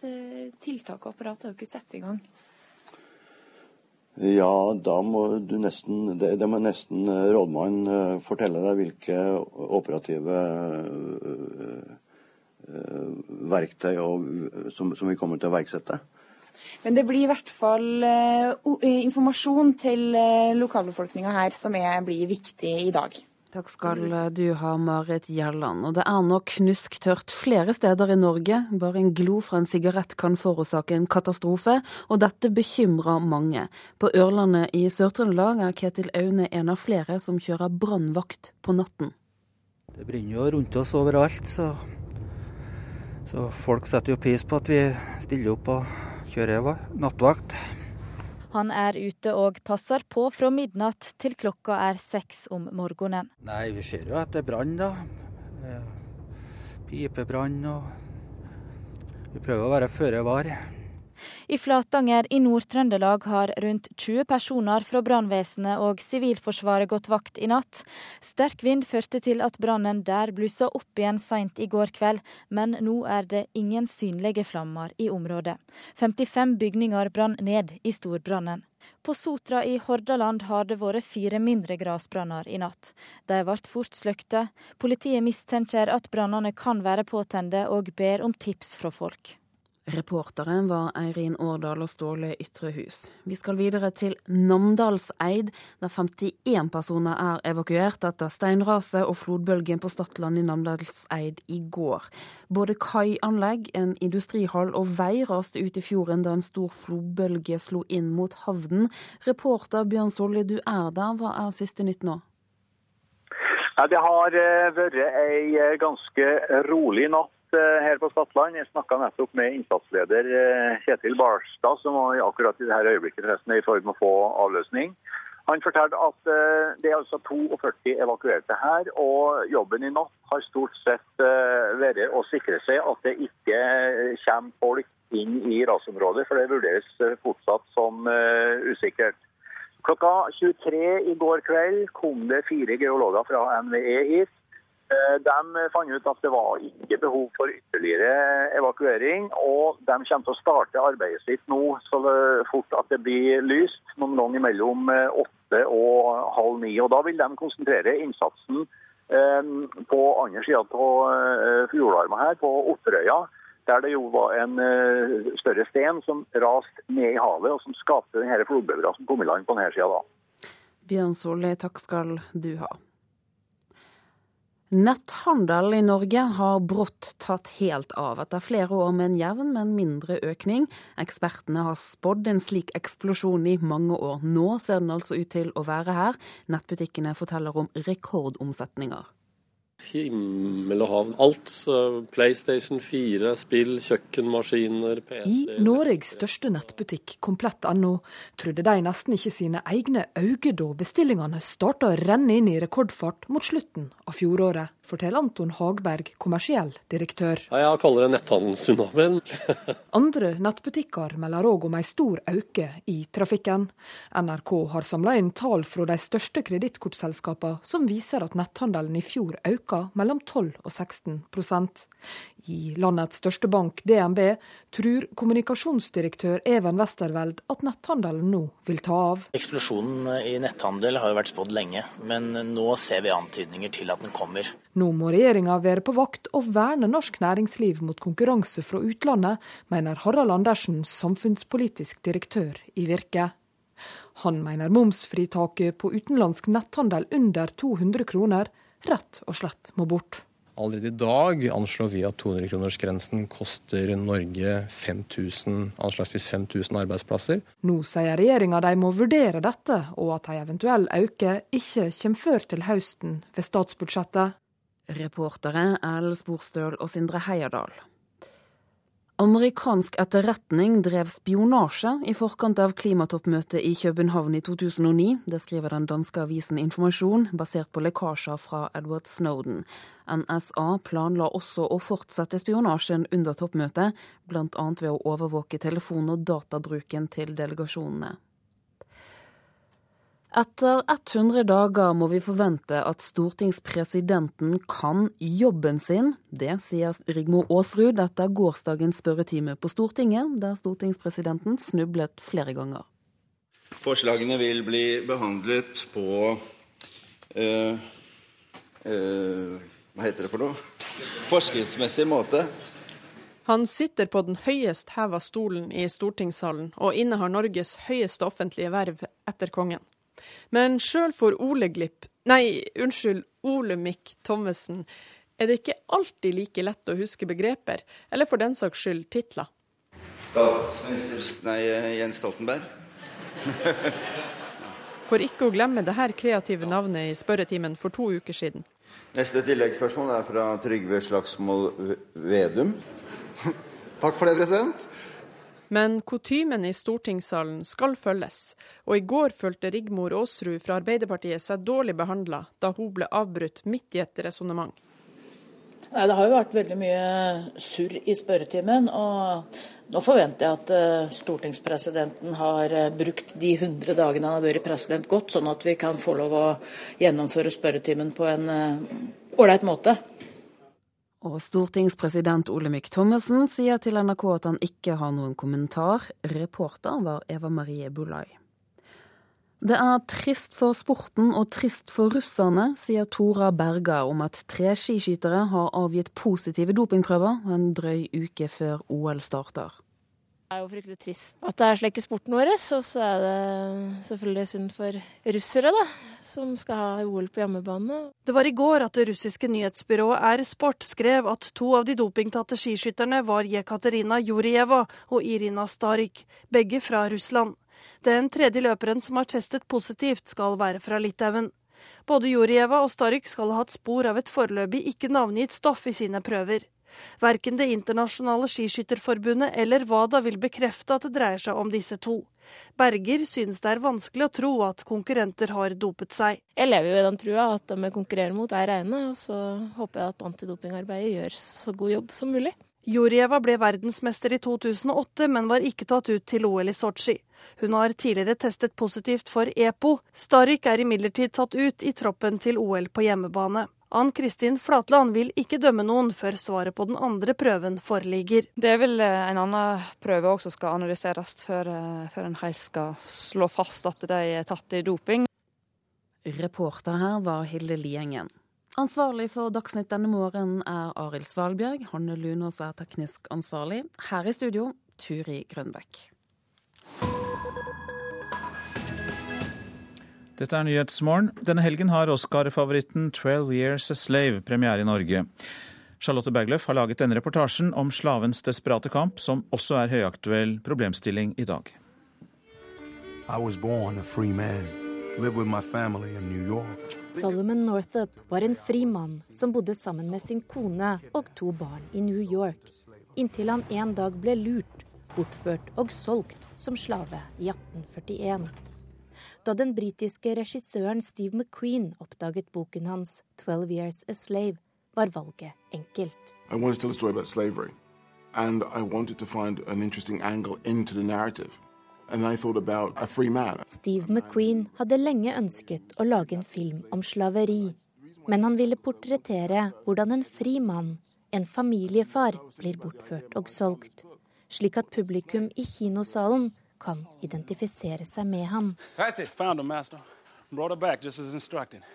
S36: tiltak og apparat har dere satt i gang?
S52: Ja, da må du nesten Det, det må nesten rådmannen fortelle deg hvilke operative verktøy og, som, som, vi kommer til å iverksette.
S36: Men det blir i hvert fall uh, informasjon til uh, lokalbefolkninga her som er, blir viktig i dag.
S33: Takk skal du ha, Marit Gjelland. Og det er nå knusktørt flere steder i Norge. Bare en glo fra en sigarett kan forårsake en katastrofe, og dette bekymrer mange. På Ørlandet i Sør-Trøndelag er Ketil Aune en av flere som kjører brannvakt på natten.
S10: Det brenner jo rundt oss overalt, så så folk setter jo pris på at vi stiller opp og kjører nattvakt.
S5: Han er ute og passer på fra midnatt til klokka er seks om morgenen.
S10: Nei, vi ser jo at det er brann, da. Pipebrann og Vi prøver å være føre var.
S5: I Flatanger i Nord-Trøndelag har rundt 20 personer fra brannvesenet og Sivilforsvaret gått vakt i natt. Sterk vind førte til at brannen der blussa opp igjen seint i går kveld, men nå er det ingen synlige flammer i området. 55 bygninger brann ned i storbrannen. På Sotra i Hordaland har det vært fire mindre grasbranner i natt. De ble fort sløkte. Politiet mistenker at brannene kan være påtente, og ber om tips fra folk.
S33: Reporteren var Eirin Årdal og Ståle Ytrehus. Vi skal videre til Namdalseid, der 51 personer er evakuert etter steinraset og flodbølgen på Stadland i Namdalseid i går. Både kaianlegg, en industrihall og vei raste ut i fjorden da en stor flodbølge slo inn mot havnen. Reporter Bjørn Solli, du er der. Hva er siste nytt nå?
S53: Det har vært ei ganske rolig natt
S52: her på Stadland. Jeg snakka nettopp med innsatsleder Kjetil Barstad, som akkurat i dette øyeblikket er i ferd med å få avløsning. Han fortalte at det er altså 42 evakuerte her, og jobben i natt har stort sett vært å sikre seg at det ikke kommer folk inn i rasområdet, for det vurderes fortsatt som usikkert. Klokka 23 i går kveld kom det fire geologer fra NVE hit. Eh, de fant ut at det var ikke behov for ytterligere evakuering, og de kommer til å starte arbeidet sitt nå så fort at det blir lyst, noen ganger mellom eh, åtte og halv ni. Og Da vil de konsentrere innsatsen eh, på andre sida av fjordarmen her, på Otterøya der det jo var en større sten som raste ned i havet, og som skapte denne flodbølga som kom i land på denne sida da.
S33: Bjørn Solli, takk skal du ha. Netthandel i Norge har brått tatt helt av etter flere år med en jevn, men mindre økning. Ekspertene har spådd en slik eksplosjon i mange år. Nå ser den altså ut til å være her. Nettbutikkene forteller om rekordomsetninger.
S39: Himmel og hav. Alt. PlayStation 4, spill, kjøkkenmaskiner, PC
S40: I Norges største nettbutikk, komplett.no, trodde de nesten ikke sine egne øyne da bestillingene starta å renne inn i rekordfart mot slutten av fjoråret forteller Anton Hagberg, kommersiell direktør.
S39: Jeg kaller det netthandelstsunamien.
S40: Andre nettbutikker melder òg om en stor øke i trafikken. NRK har samla inn tall fra de største kredittkortselskapene som viser at netthandelen i fjor økte mellom 12 og 16% I landets største bank, DNB, tror kommunikasjonsdirektør Even Westerveld at netthandelen nå vil ta av.
S41: Eksplosjonen i netthandel har jo vært spådd lenge, men nå ser vi antydninger til at den kommer.
S40: Nå må regjeringa være på vakt og verne norsk næringsliv mot konkurranse fra utlandet, mener Harald Andersen, samfunnspolitisk direktør i Virke. Han mener momsfritaket på utenlandsk netthandel under 200 kroner rett og slett må bort.
S44: Allerede i dag anslår vi at 200-kronersgrensen koster Norge 5000, anslagsvis 5000 arbeidsplasser.
S40: Nå sier regjeringa de må vurdere dette, og at en eventuell øke ikke kommer før til høsten ved statsbudsjettet.
S33: Reportere Erlend Sporstøl og Sindre Heierdal. Amerikansk etterretning drev spionasje i forkant av klimatoppmøtet i København i 2009. Det skriver den danske avisen Informasjon, basert på lekkasjer fra Edward Snowden. NSA planla også å fortsette spionasjen under toppmøtet, bl.a. ved å overvåke telefon- og databruken til delegasjonene. Etter 100 dager må vi forvente at stortingspresidenten kan jobben sin. Det sier Rigmor Aasrud etter gårsdagens spørretime på Stortinget, der stortingspresidenten snublet flere ganger.
S3: Forslagene vil bli behandlet på øh, øh, Hva heter det for noe? Forskriftsmessig måte.
S13: Han sitter på den høyest heva stolen i stortingssalen og innehar Norges høyeste offentlige verv etter kongen. Men sjøl for Ole Glipp, nei, unnskyld, Olemic Thommessen, er det ikke alltid like lett å huske begreper, eller for den saks skyld titler.
S3: Statsminister Nei, Jens Stoltenberg.
S13: for ikke å glemme det her kreative navnet i spørretimen for to uker siden.
S3: Neste tilleggsspørsmål er fra Trygve Slagsvold Vedum.
S54: Takk for det, president.
S13: Men kutymen i stortingssalen skal følges, og i går følte Rigmor Aasrud fra Arbeiderpartiet seg dårlig behandla da hun ble avbrutt midt i et resonnement.
S17: Det har jo vært veldig mye surr i spørretimen. og Nå forventer jeg at eh, stortingspresidenten har eh, brukt de 100 dagene han har vært president godt, sånn at vi kan få lov å gjennomføre spørretimen på en eh, ålreit måte.
S33: Og stortingspresident Olemic Thommessen sier til NRK at han ikke har noen kommentar. Reporter var Eva Marie Bullai. Det er trist for sporten og trist for russerne, sier Tora Berger om at tre skiskytere har avgitt positive dopingprøver en drøy uke før OL starter.
S55: Det er jo fryktelig trist at det er slik i sporten vår. Og så er det selvfølgelig synd for russere, da, som skal ha OL på hjemmebane.
S13: Det var i går at det russiske nyhetsbyrået R-Sport skrev at to av de dopingtatte skiskytterne var Jekaterina Jurieva og Irina Starik, begge fra Russland. Den tredje løperen som har testet positivt, skal være fra Litauen. Både Jurieva og Starik skal ha hatt spor av et foreløpig ikke navngitt stoff i sine prøver.
S56: Verken Det internasjonale skiskytterforbundet eller WADA vil bekrefte at det dreier seg om disse to. Berger synes det er vanskelig å tro at konkurrenter har dopet seg.
S55: Jeg lever jo i den trua at de jeg konkurrerer mot er rene, og så håper jeg at antidopingarbeidet gjør så god jobb som mulig.
S56: Jurjeva ble verdensmester i 2008, men var ikke tatt ut til OL i Sotsji. Hun har tidligere testet positivt for EPO. Starik er imidlertid tatt ut i troppen til OL på hjemmebane. Ann Kristin Flatland vil ikke dømme noen før svaret på den andre prøven foreligger.
S57: Det er vel eh, en annen prøve også skal analyseres før, eh, før en helt skal slå fast at de er tatt i doping.
S33: Reporter her var Hilde Liengen. Ansvarlig for Dagsnytt denne morgenen er Arild Svalbjørg. Hanne Lunås er teknisk ansvarlig. Her i studio, Turi Grønbekk.
S2: Dette er Nyhetsmorgen. Denne helgen har Oscar-favoritten 'Twelve Years a Slave' premiere i Norge. Charlotte Bergløff har laget denne reportasjen om slavens desperate kamp, som også er høyaktuell problemstilling i dag.
S58: Solomon Northup var en fri mann som bodde sammen med sin kone og to barn i New York, inntil han en dag ble lurt, bortført og solgt som slave i 1841. Da den britiske regissøren Steve McQueen oppdaget boken hans 'Twelve Years a Slave', var valget enkelt.
S59: And I wanted to find an interesting angle into the narrative. And I thought about a free man.
S58: Steve McQueen hadde lenge ønsket å lage en film om slaveri. Men han ville portrettere hvordan en fri mann, en familiefar, blir bortført og solgt. Slik at publikum i kinosalen kan identifisere seg med ham.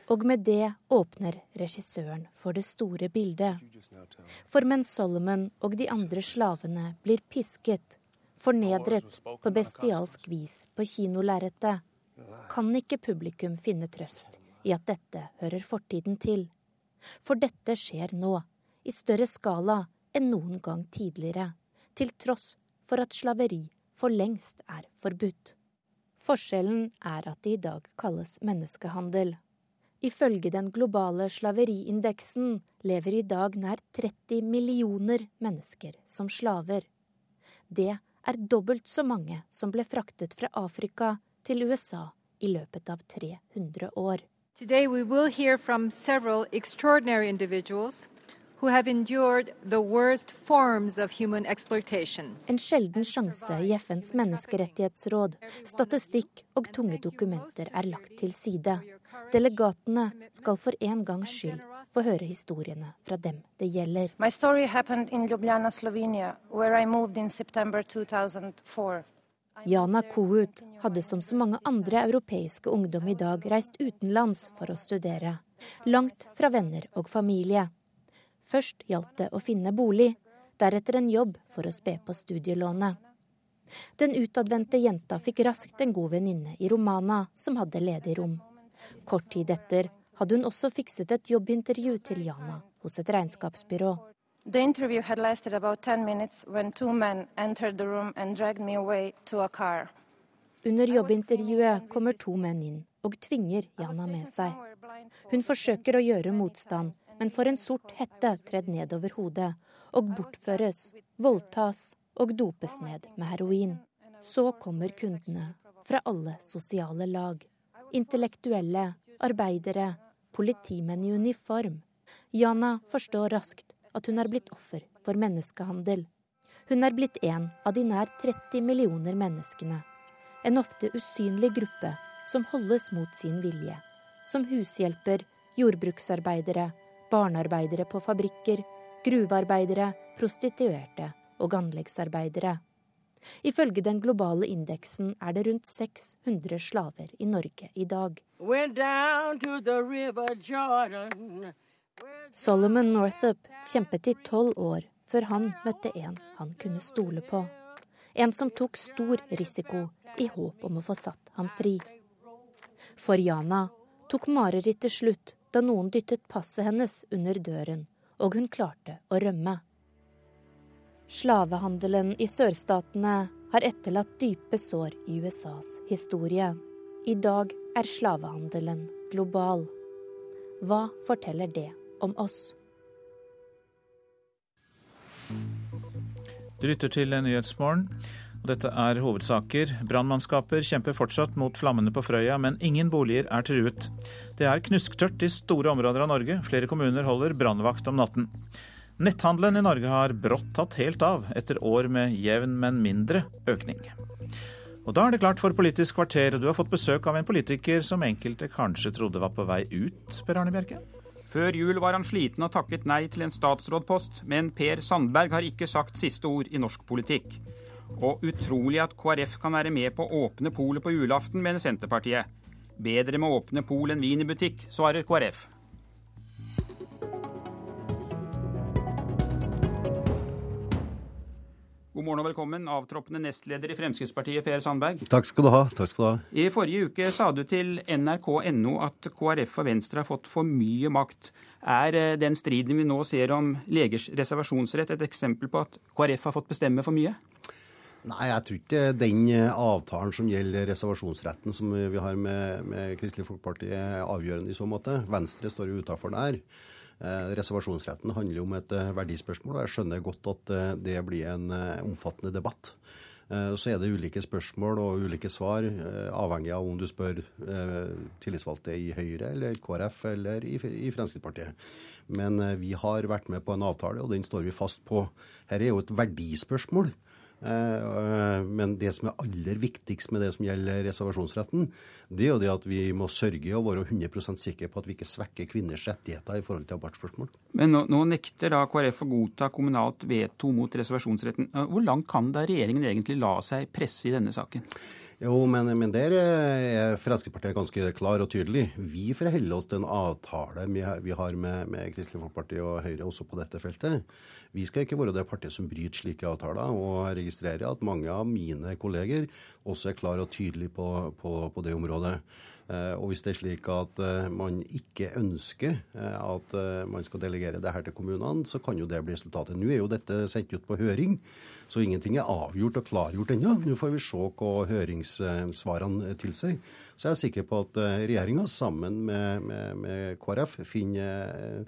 S58: Og med det åpner regissøren for det store bildet. For mens Solomon og de andre slavene blir pisket, fornedret på bestialsk vis på kinolerretet, kan ikke publikum finne trøst i at dette hører fortiden til. For dette skjer nå, i større skala enn noen gang tidligere, til tross for at slaveri for lengst er forbudt. Forskjellen er at det i dag kalles menneskehandel. Ifølge den globale slaveriindeksen lever i dag nær 30 millioner mennesker som slaver. Det er dobbelt så mange som ble fraktet fra Afrika til USA i løpet av 300 år.
S60: Today we will hear from several extraordinary individuals who have endured the worst forms of human exploitation.
S58: En sjelden sjanse i FNs menneskerettighetsråd. Statistikk og tunge dokumenter er lagt til side. Delegatene skal for en gangs skyld få høre historiene fra dem det gjelder.
S61: My story happened in Ljubljana, Slovenia, where I moved in September 2004.
S58: Jana Kohut hadde som så mange andre europeiske ungdom i dag reist utenlands for å studere. Langt fra venner og familie. Først gjaldt det å finne bolig, deretter en jobb for å spe på studielånet. Den utadvendte jenta fikk raskt en god venninne i Romana som hadde ledig rom. Kort tid etter hadde hun også fikset et jobbintervju til Jana hos et regnskapsbyrå.
S61: The interview had lasted about 10 minutes when two men entered the room and dragged me away to a car.
S58: Under jobbintervjuet kommer to menn inn og tvinger Jana med seg. Hun forsøker å gjøre motstand, men får en sort hette tredd ned over hodet og bortføres, voldtas og dopes ned med heroin. Så kommer kundene fra alle sosiale lag. Intellektuelle, arbeidere, politimenn i uniform. Jana forstår raskt at hun er blitt offer for menneskehandel. Hun er blitt en av de nær 30 millioner menneskene. En ofte usynlig gruppe som holdes mot sin vilje. Som hushjelper, jordbruksarbeidere, barnearbeidere på fabrikker, gruvearbeidere, prostituerte og anleggsarbeidere. Ifølge den globale indeksen er det rundt 600 slaver i Norge i dag. Solomon Northup kjempet i tolv år før han møtte en han kunne stole på. En som tok stor risiko i håp om å få satt ham fri. For Jana tok marerittet slutt da noen dyttet passet hennes under døren, og hun klarte å rømme. Slavehandelen i sørstatene har etterlatt dype sår i USAs historie. I dag er slavehandelen global. Hva forteller det om oss?
S2: Du lytter til Nyhetsmorgen. Dette er hovedsaker. Brannmannskaper kjemper fortsatt mot flammene på Frøya, men ingen boliger er truet. Det er knusktørt i store områder av Norge. Flere kommuner holder brannvakt om natten. Netthandelen i Norge har brått tatt helt av, etter år med jevn, men mindre økning. Og da er det klart for Politisk kvarter, og du har fått besøk av en politiker som enkelte kanskje trodde var på vei ut, Per Arne Bjerke?
S62: Før jul var han sliten og takket nei til en statsrådpost, men Per Sandberg har ikke sagt siste ord i norsk politikk. Og utrolig at KrF kan være med på å åpne polet på julaften, mener Senterpartiet. Bedre med å åpne pol enn vin i butikk, svarer KrF. God morgen og velkommen, avtroppende nestleder i Fremskrittspartiet, Per Sandberg.
S63: Takk skal du ha. takk skal du ha.
S62: I forrige uke sa du til nrk.no at KrF og Venstre har fått for mye makt. Er eh, den striden vi nå ser om legers reservasjonsrett et eksempel på at KrF har fått bestemme for mye?
S63: Nei, jeg tror ikke den eh, avtalen som gjelder reservasjonsretten som vi har med, med Kristelig Folkeparti er avgjørende i så måte. Venstre står jo utafor der. Eh, reservasjonsretten handler jo om et eh, verdispørsmål, og jeg skjønner godt at eh, det blir en omfattende debatt. Så er det ulike spørsmål og ulike svar, avhengig av om du spør tillitsvalgte i Høyre eller KrF eller i Fremskrittspartiet. Men vi har vært med på en avtale, og den står vi fast på. Her er jo et verdispørsmål. Eh, men det som er aller viktigst med det som gjelder reservasjonsretten, det er jo det at vi må sørge og være 100% sikre på at vi ikke svekker kvinners rettigheter i forhold til abortspørsmål.
S62: Men nå, nå, nekter da KrF å godta kommunalt veto mot reservasjonsretten. Hvor langt kan da regjeringen egentlig la seg presse i denne saken?
S63: Jo, men, men der er Fremskrittspartiet ganske klar og tydelig. Vi forholder oss til en avtale vi har med, med Kristelig Folkeparti og Høyre også på dette feltet. Vi skal ikke være det partiet som bryter slike avtaler. og jeg registrerer at mange av mine kolleger også er klar og tydelig på, på, på det området. Eh, og hvis det er slik at eh, man ikke ønsker eh, at man skal delegere det her til kommunene, så kan jo det bli resultatet. Nå er jo dette sendt ut på høring, så ingenting er avgjort og klargjort ennå. Nå får vi se hva høringssvarene tilsier. Så jeg er sikker på at regjeringa sammen med, med, med KrF finner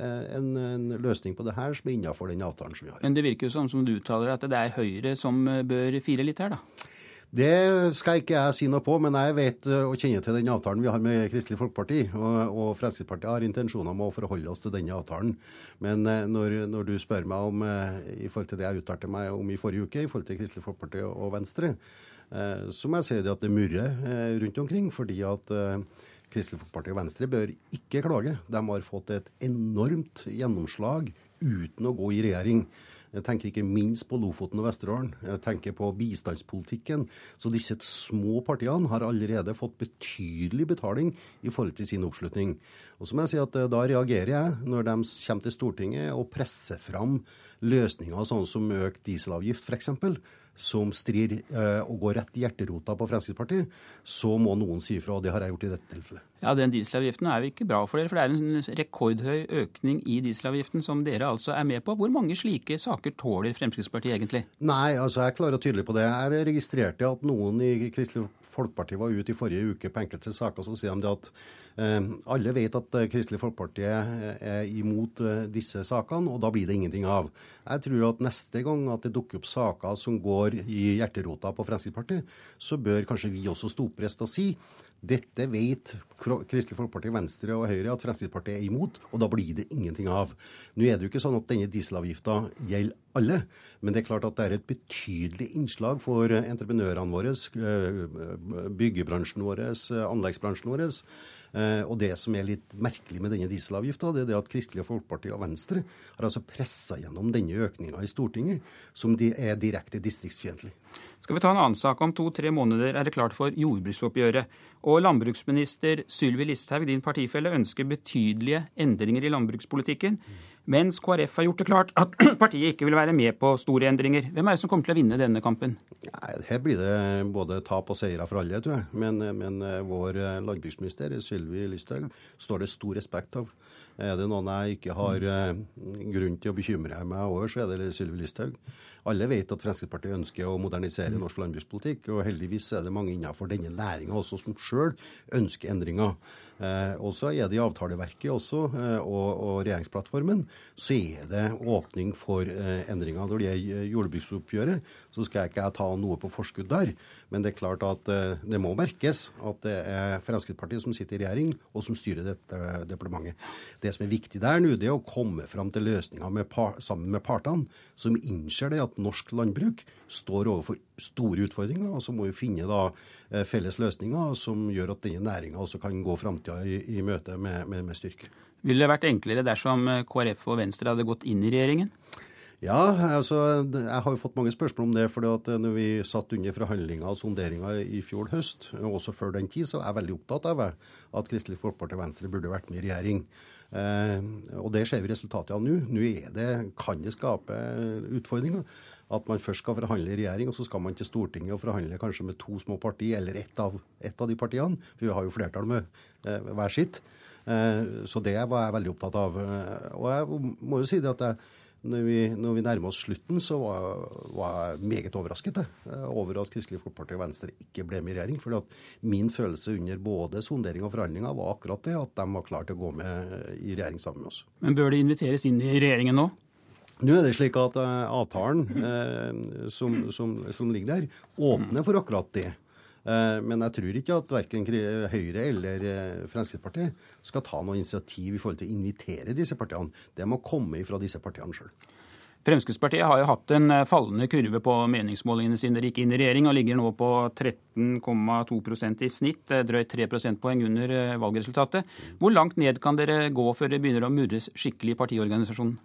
S63: en, en, løsning på det her som er innenfor den avtalen som vi har.
S62: Men det virker jo som, som du uttaler at det er Høyre som bør fire litt her, da?
S63: Det skal ikke jeg si noe på, men jeg vet eh, og kjenner til den avtalen vi har med Kristelig Folkeparti. Og, og Fremskrittspartiet har intensjoner om å forholde oss til denne avtalen. Men eh, når, når du spør meg om, eh, i forhold til det jeg uttalte meg om i forrige uke, i forhold til Kristelig Folkeparti og Venstre, så må jeg si at det murrer rundt omkring. fordi at Kristelig Folkeparti og Venstre bør ikke klage. De har fått et enormt gjennomslag uten å gå i regjering. Jeg tenker ikke minst på Lofoten og Vesterålen. Jeg tenker på bistandspolitikken. Så disse små partiene har allerede fått betydelig betaling i forhold til sin oppslutning. Og så må jeg si at eh, Da reagerer jeg når de kommer til Stortinget og presser fram løsninger sånn som økt dieselavgift f.eks som strir eh, og går rett i hjerterota på Fremskrittspartiet, så må noen si ifra. Og det har jeg gjort i dette tilfellet.
S62: Ja, Den dieselavgiften er jo ikke bra for dere, for det er en rekordhøy økning i dieselavgiften som dere altså er med på. Hvor mange slike saker tåler Fremskrittspartiet egentlig?
S63: Nei, altså jeg er klar og tydelig på det. Jeg registrerte at noen i Kristelig Folkeparti var ute i forrige uke på enkelte saker, så sier de at eh, alle vet at eh, Kristelig Folkeparti er imot eh, disse sakene, og da blir det ingenting av. Jeg tror at neste gang at det dukker opp saker som går i hjerterota på Fremskrittspartiet, så bør kanskje vi også stå oppreist og si dette vet Kristelig Folkeparti, Venstre og Høyre at Fremskrittspartiet er imot, og da blir det ingenting av. Nå er det jo ikke sånn at denne dieselavgifta gjelder alle, men det er klart at det er et betydelig innslag for entreprenørene våre, eh, byggebransjen vår, anleggsbransjen vår. Eh, og det som er litt merkelig med denne dieselavgifta, det er det at Kristelig Folkeparti og Venstre har altså pressa gjennom denne økninga i Stortinget, som er direkte distriktsfiendtlig.
S62: Skal vi ta en annen sak. Om to-tre måneder er det klart for jordbruksoppgjøret. Og landbruksminister Sylvi Listhaug, din partifelle, ønsker betydelige endringer i landbrukspolitikken. Mens KrF har gjort det klart at partiet ikke vil være med på store endringer. Hvem er det som kommer til å vinne denne kampen?
S63: Nei, her blir det både tap og seire for alle, tror jeg. Men, men eh, vår eh, landbruksminister Sylvi Listhaug står det stor respekt av. Er det noen jeg ikke har eh, grunn til å bekymre meg over, så er det Sylvi Listhaug. Alle vet at Fremskrittspartiet ønsker å modernisere norsk landbrukspolitikk, og heldigvis er det mange innenfor denne næringa også som sjøl ønsker endringer. Eh, og så er det i avtaleverket også, eh, og, og, regjeringsplattformen så er det åpning for eh, endringer. Når det gjelder jordbruksoppgjøret, så skal jeg ikke ta noe på forskudd der. Men det er klart at eh, det må merkes at det er Fremskrittspartiet som sitter i regjering, og som styrer dette departementet. Det som er viktig der nå, det er å komme fram til løsninger med par, sammen med partene, som innser det at norsk landbruk står overfor store utfordringer, og så må vi finne da eh, felles løsninger som gjør at denne næringa også kan gå framtida i, i møte med, med, med styrke.
S62: Ville det vært enklere dersom eh, KrF og Venstre hadde gått inn i regjeringen?
S63: Ja, altså, jeg har jo fått mange spørsmål om det. for at når vi satt under forhandlinger og sonderinger i fjor høst, og også før den tid, så er jeg veldig opptatt av at Kristelig Folkeparti og Venstre burde vært med i regjering. Eh, og det ser vi resultatet av nå. Nå kan det skape utfordringer. At man først skal forhandle i regjering, og så skal man til Stortinget og forhandle kanskje med to små partier, eller ett av, et av de partiene. For vi har jo flertall med eh, hver sitt. Eh, så det var jeg veldig opptatt av. Eh, og jeg må jo si det at jeg, når vi, når vi nærmer oss slutten, så var, var jeg meget overrasket eh, over at Kristelig Folkeparti og Venstre ikke ble med i regjering. For min følelse under både sondering og forhandlinger var akkurat det, at de var klare til å gå med i regjering sammen med oss.
S62: Men bør de inviteres inn i regjeringen nå?
S63: Nå er det slik at avtalen eh, som, som, som ligger der, åpner for akkurat det. Eh, men jeg tror ikke at verken Høyre eller eh, Fremskrittspartiet skal ta noe initiativ i forhold til å invitere disse partiene. Det må komme fra disse partiene sjøl.
S62: Fremskrittspartiet har jo hatt en eh, fallende kurve på meningsmålingene sine dere gikk inn i regjering, og ligger nå på 13,2% i snitt, drøyt 3 prosentpoeng under valgresultatet. Hvor langt ned kan dere gå før det begynner å murres skikkelig i partiorganisasjonen?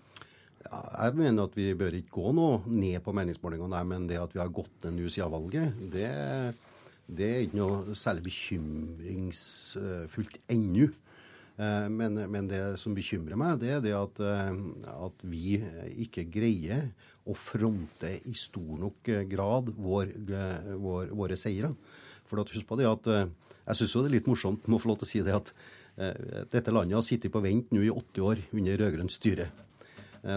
S63: Ja, jeg mener at vi bør ikke gå noe ned på meningsmålingene, men det at vi har gått ned nå siden valget, det det er ikke noe særlig bekymringsfullt ennå. Eh, men, men, det som bekymrer meg, det er det at, eh, at, vi ikke greier å fronte i stor nok grad vår, vår, våre seire. For husk på det at eh, Jeg syns det er litt morsomt må få lov til å si det at dette landet har sittet på vent nå i åtte år under rød-grønt styre.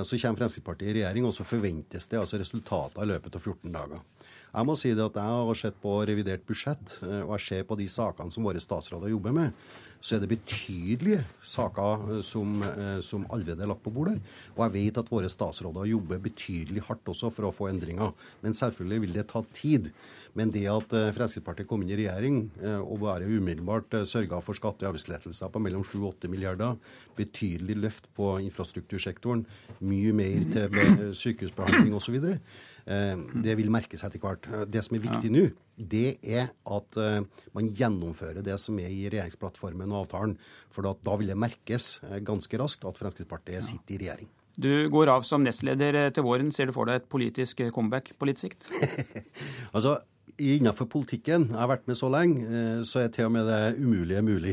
S63: Så kommer Fremskrittspartiet i regjering, og så forventes det altså resultater i løpet av 14 dager. Jeg må si det at jeg har sett på revidert budsjett, eh, og jeg ser på de sakene som våre statsråder jobber med så er det betydelige saker eh, som, eh, som, allerede er lagt på bordet. Og jeg vet at våre statsråder jobber betydelig hardt også for å få endringer. Men selvfølgelig vil det ta tid. Men det at Fremskrittspartiet kom inn i regjering og bare umiddelbart sørga for skatte- og avgiftslettelser på mellom 7 og 8 milliarder, betydelig løft på infrastruktursektoren, mye mer til sykehusbehandling osv., det vil merkes etter hvert. Det som er viktig nå, det er at uh, man gjennomfører det som er i regjeringsplattformen og avtalen. For da, vil det merkes ganske raskt at Fremskrittspartiet sitter i regjering.
S62: Du går av som nestleder eh, til våren. Ser du for deg et politisk comeback på litt sikt?
S63: altså, Innenfor politikken, jeg har vært med så lenge, så er til og med det umulige mulig.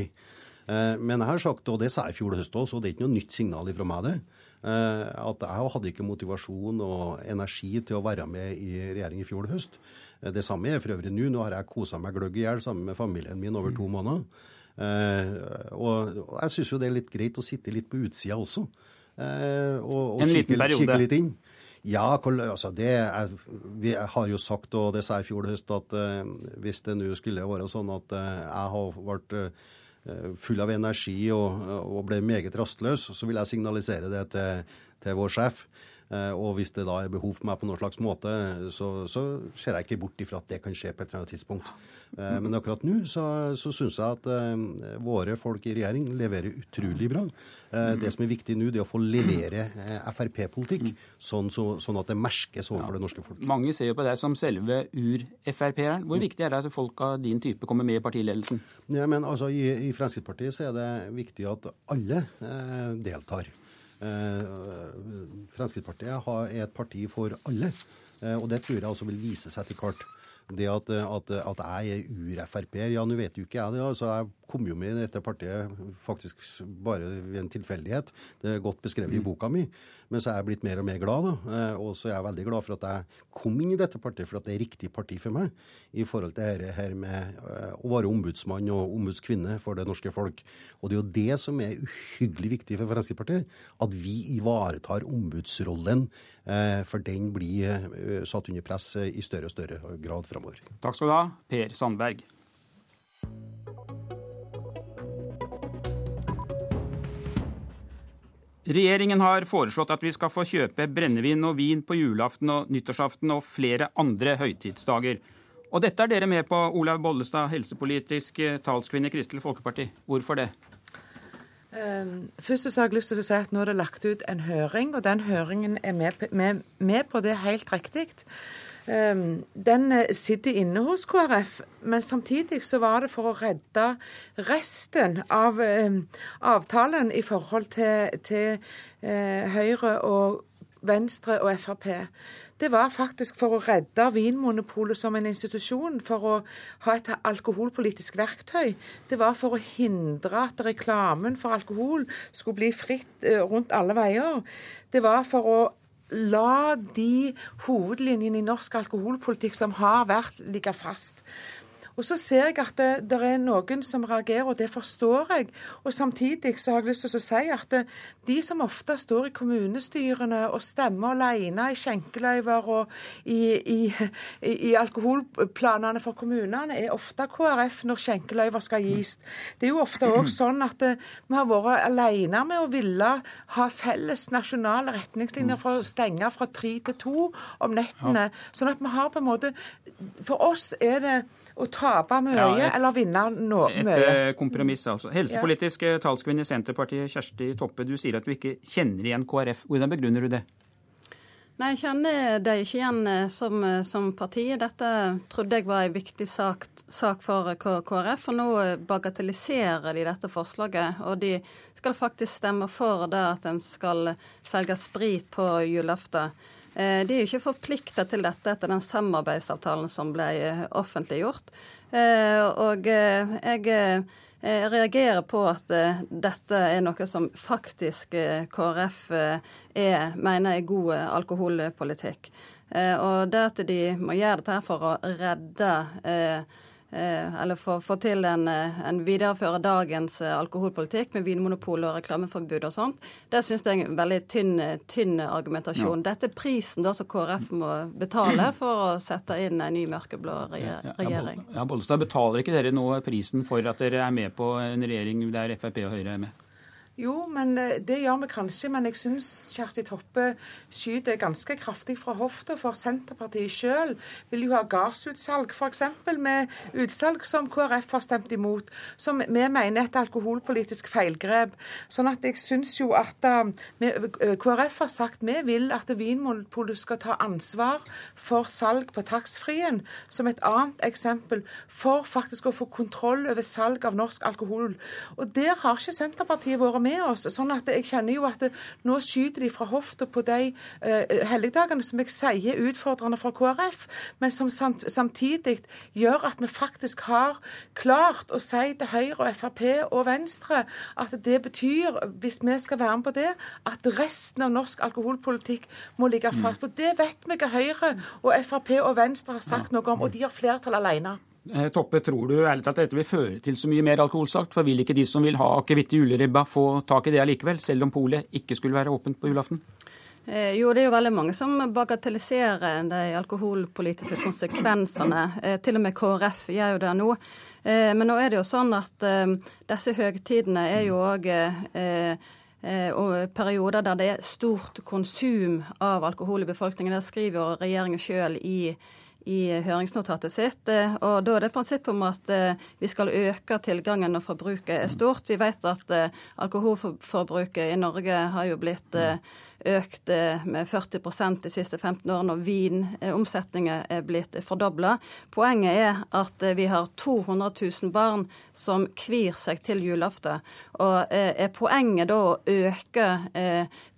S63: Men jeg har sagt, og det sa jeg i fjor høst òg, så det er ikke noe nytt signal fra meg, det. At jeg hadde ikke motivasjon og energi til å være med i regjering i fjor høst. Det samme er for øvrig nå. Nå har jeg kosa meg gløgg i hjel sammen med familien min over to måneder. Eh, og, jeg syns jo det er litt greit å sitte litt på utsida også.
S62: Eh, og, og en kikke.
S63: Kikke litt inn. Ja, altså det er, vi har jo sagt, og det sa jeg i fjor høst, at hvis det nå skulle være sånn at jeg har vært full av energi og, og, ble meget rastløs, så vil jeg signalisere det til, til vår sjef. Eh, og hvis det da er behov for meg på noen slags måte, så, så ser jeg ikke bort ifra at det kan skje på et eller annet tidspunkt. Eh, men akkurat nå så, så syns jeg at uh, våre folk i regjering leverer utrolig bra. Det som er viktig nå, det er å få levere Frp-politikk, sånn, så, sånn, at det merkes overfor ja. det norske folk.
S62: Mange ser jo på deg som selve ur-Frp-eren. Hvor viktig er det at folk av din type kommer med i partiledelsen?
S63: Ja, men altså, i, i Fremskrittspartiet så er det viktig at alle deltar. Eh, Fremskrittspartiet er et parti for alle. Eh, og det tror jeg også vil vise seg etter hvert. Det at, at, at jeg er ur-Frp-er, ja, nå vet jo ikke jeg det. altså Jeg kom jo med i dette partiet faktisk bare ved en tilfeldighet. Det er godt beskrevet i mm. boka mi. Men så er jeg blitt mer og mer glad. da, eh, Og så er jeg veldig glad for at jeg kom inn i dette partiet, for at det er riktig parti for meg i forhold til dette her med eh, å være ombudsmann og ombudskvinne for det norske folk. Og det er jo det som er uhyggelig viktig for Fremskrittspartiet. At vi ivaretar ombudsrollen, eh, for den blir satt under press i større og større grad framover.
S62: Takk skal du ha, Per Sandberg. Regjeringen har foreslått at vi skal få kjøpe brennevin og vin på julaften og nyttårsaften og flere andre høytidsdager. Og dette er dere med på, Olaug Bollestad, helsepolitisk talskvinne i Kristelig Folkeparti. Hvorfor det?
S64: Um, først så har jeg lyst til å si at Nå er det lagt ut en høring, og den høringen er med, med, med på det helt riktig. Um, den eh, sitter inne hos KrF, men samtidig så var det for å redde resten av um, avtalen i forhold til, til uh, Høyre og Venstre og Frp. Det var faktisk for å redde Vinmonopolet som en institusjon, for å ha et alkoholpolitisk verktøy. Det var for å hindre at reklamen for alkohol skulle bli fritt rundt alle veier. Det var for å la de hovedlinjene i norsk alkoholpolitikk som har vært, ligge fast. Og så ser jeg at det, det, er noen som reagerer, og det forstår jeg. Og samtidig så har jeg lyst til å si at de som ofte står i kommunestyrene og stemmer alene i skjenkeløyver og i, i, i, alkoholplanene for kommunene, er ofte KrF når skjenkeløyver skal gis. Det er jo ofte òg sånn at eh, vi har vært alene med å ville ha felles nasjonale retningslinjer for å stenge fra tre til to om nettene. Sånn at vi har på en måte For oss er det å tape mye ja, et, eller vinne no,
S62: et, mye. Et eh, kompromiss, altså. Helsepolitisk ja. Eh, talskvinne i Senterpartiet, Kjersti Toppe, du sier at du ikke kjenner igjen KrF. Hvordan begrunner du det?
S65: Nei, Jeg kjenner det ikke igjen eh, som, som parti. Dette trodde jeg var en viktig sak, sak for KrF. Og nå bagatelliserer de dette forslaget. Og de skal faktisk stemme for det at en skal selge sprit på julaften. Eh, de er jo ikke forplikta til dette etter den samarbeidsavtalen som ble eh, offentliggjort. Eh, og jeg reagerer på at dette er noe som faktisk KrF er, mener er god alkoholpolitikk. Og det at de må gjøre dette for å redde eller få, få til en, eh, en videreføre dagens eh, alkoholpolitikk med vinmonopol og reklameforbud og sånt, det syns jeg er en veldig tynn, tynn argumentasjon. Ja. Dette er prisen da som KrF må betale for å sette inn en ny mørkeblå regjering.
S62: Ja, ja, Bollestad, betaler ikke dere nå prisen for at dere er med på en regjering der Frp og Høyre er med?
S64: Jo, men eh, det gjør vi kanskje. Men jeg syns Kjersti Toppe skyter ganske kraftig fra hofta. For Senterpartiet sjøl vil jo ha gassutsalg, f.eks. med utsalg som KrF har stemt imot. Som vi mener er et alkoholpolitisk feilgrep. Sånn at jeg syns jo at uh, uh, KrF har sagt vi vil at Vinmonopolet skal ta ansvar for salg på taxfree-en, som et annet eksempel, for faktisk å få kontroll over salg av norsk alkohol. Og der har ikke Senterpartiet vært med oss. sånn at jeg kjenner jo at det, nå skyter de fra hofta på de uh, helligdagene som jeg sier er utfordrende for KrF, men som samt, samtidig gjør at vi faktisk har klart å si til Høyre og Frp og Venstre at det betyr, hvis vi skal være med på det, at resten av norsk alkoholpolitikk må ligge mm. fast. Og det vet vi hva Høyre og Frp og Venstre har sagt noe om, og de har flertall alene.
S62: Eh, Toppe, tror du ærlig at dette vil føre til så mye mer alkoholsalg? For vil ikke de som vil ha akevitt i juleribba, få tak i det allikevel, selv om polet ikke skulle være åpent på julaften?
S65: Eh, jo, det er jo veldig mange som bagatelliserer de alkoholpolitiske konsekvensene. Eh, til og med KrF gjør jo det nå. Men nå er det jo sånn at disse høgtidene er jo òg og perioder der det er stort konsum av alkohol i befolkningen. Det skriver jo regjeringen sjøl i i høringsnotatet sitt. Eh, og Da er det et prinsipp om at eh, vi skal øke tilgangen når forbruket er stort. Vi vet at eh, alkoholforbruket i Norge har jo blitt økt eh, med 40% de siste 15 årene, og vinomsetningen er blitt fordobla. Poenget er at eh, vi har 200 000 barn som kvir seg til julaften. Og eh, er poenget da å øke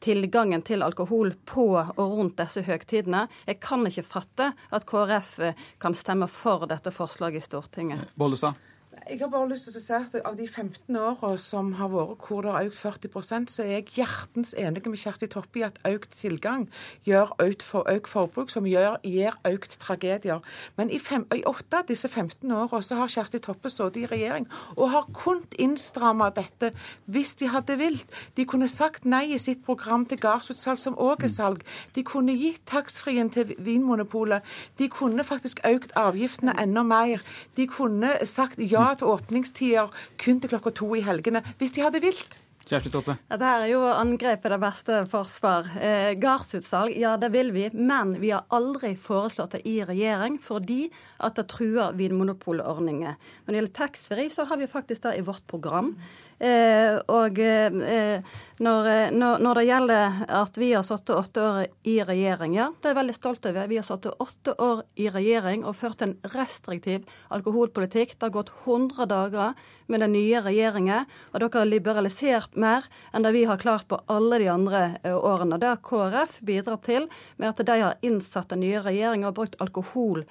S65: tilgangen til alkohol på og rundt disse høgtidene? Jeg kan ikke fatte at KrF kan stemme for dette forslaget i Stortinget.
S62: Bollestad?
S64: Jeg har bare lyst til å si at Av de 15 åra som har vært hvor det har økt 40% så er jeg hjertens enig med Kjersti Toppe i at økt tilgang gjør økt, for, økt forbruk, som gjør, gir økt tragedier. Men i, fem, i åtte av disse 15 åra så har Kjersti Toppe sittet i regjering og har kunnet innstramme dette hvis de hadde vilt. De kunne sagt nei i sitt program til gardsutsalg, som òg er salg. De kunne gitt taxfree-en til Vinmonopolet. De kunne faktisk økt avgiftene enda mer. De kunne sagt ja til åpningstider kun til klokka to i helgene, hvis de hadde vilt.
S62: Kjersti Toppe?
S65: Dette her er jo angrepet det beste forsvar. Eh, Gardsutsalg, ja det vil vi, men vi har aldri foreslått det i regjering fordi at det truer vinmonopolordninger. Når det gjelder taxfree, så har vi faktisk det i vårt program. Eh, og eh, eh, når, når, det gjelder at vi har sittet åtte år i regjering, ja, det er jeg veldig stolt over. Vi har sittet åtte år i regjering og ført en restriktiv alkoholpolitikk. Det har gått 100 dager med den nye regjeringen, og dere har liberalisert mer enn det vi har klart på alle de andre årene. Det har KrF bidratt til med at de har innsatt den nye regjeringen og brukt alkohol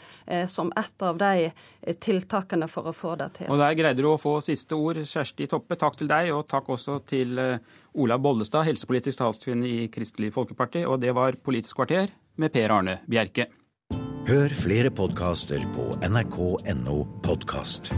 S65: som et av de tiltakene for å få det til.
S62: Og Der greide du å få siste ord, Kjersti Toppe. Takk til deg, og takk også til eh, Ola Bollestad, helsepolitisk talskvinne i Kristelig Folkeparti. Og det var Politisk kvarter med Per Arne Bjerke.
S66: Hør flere podkaster på nrk.no podkast.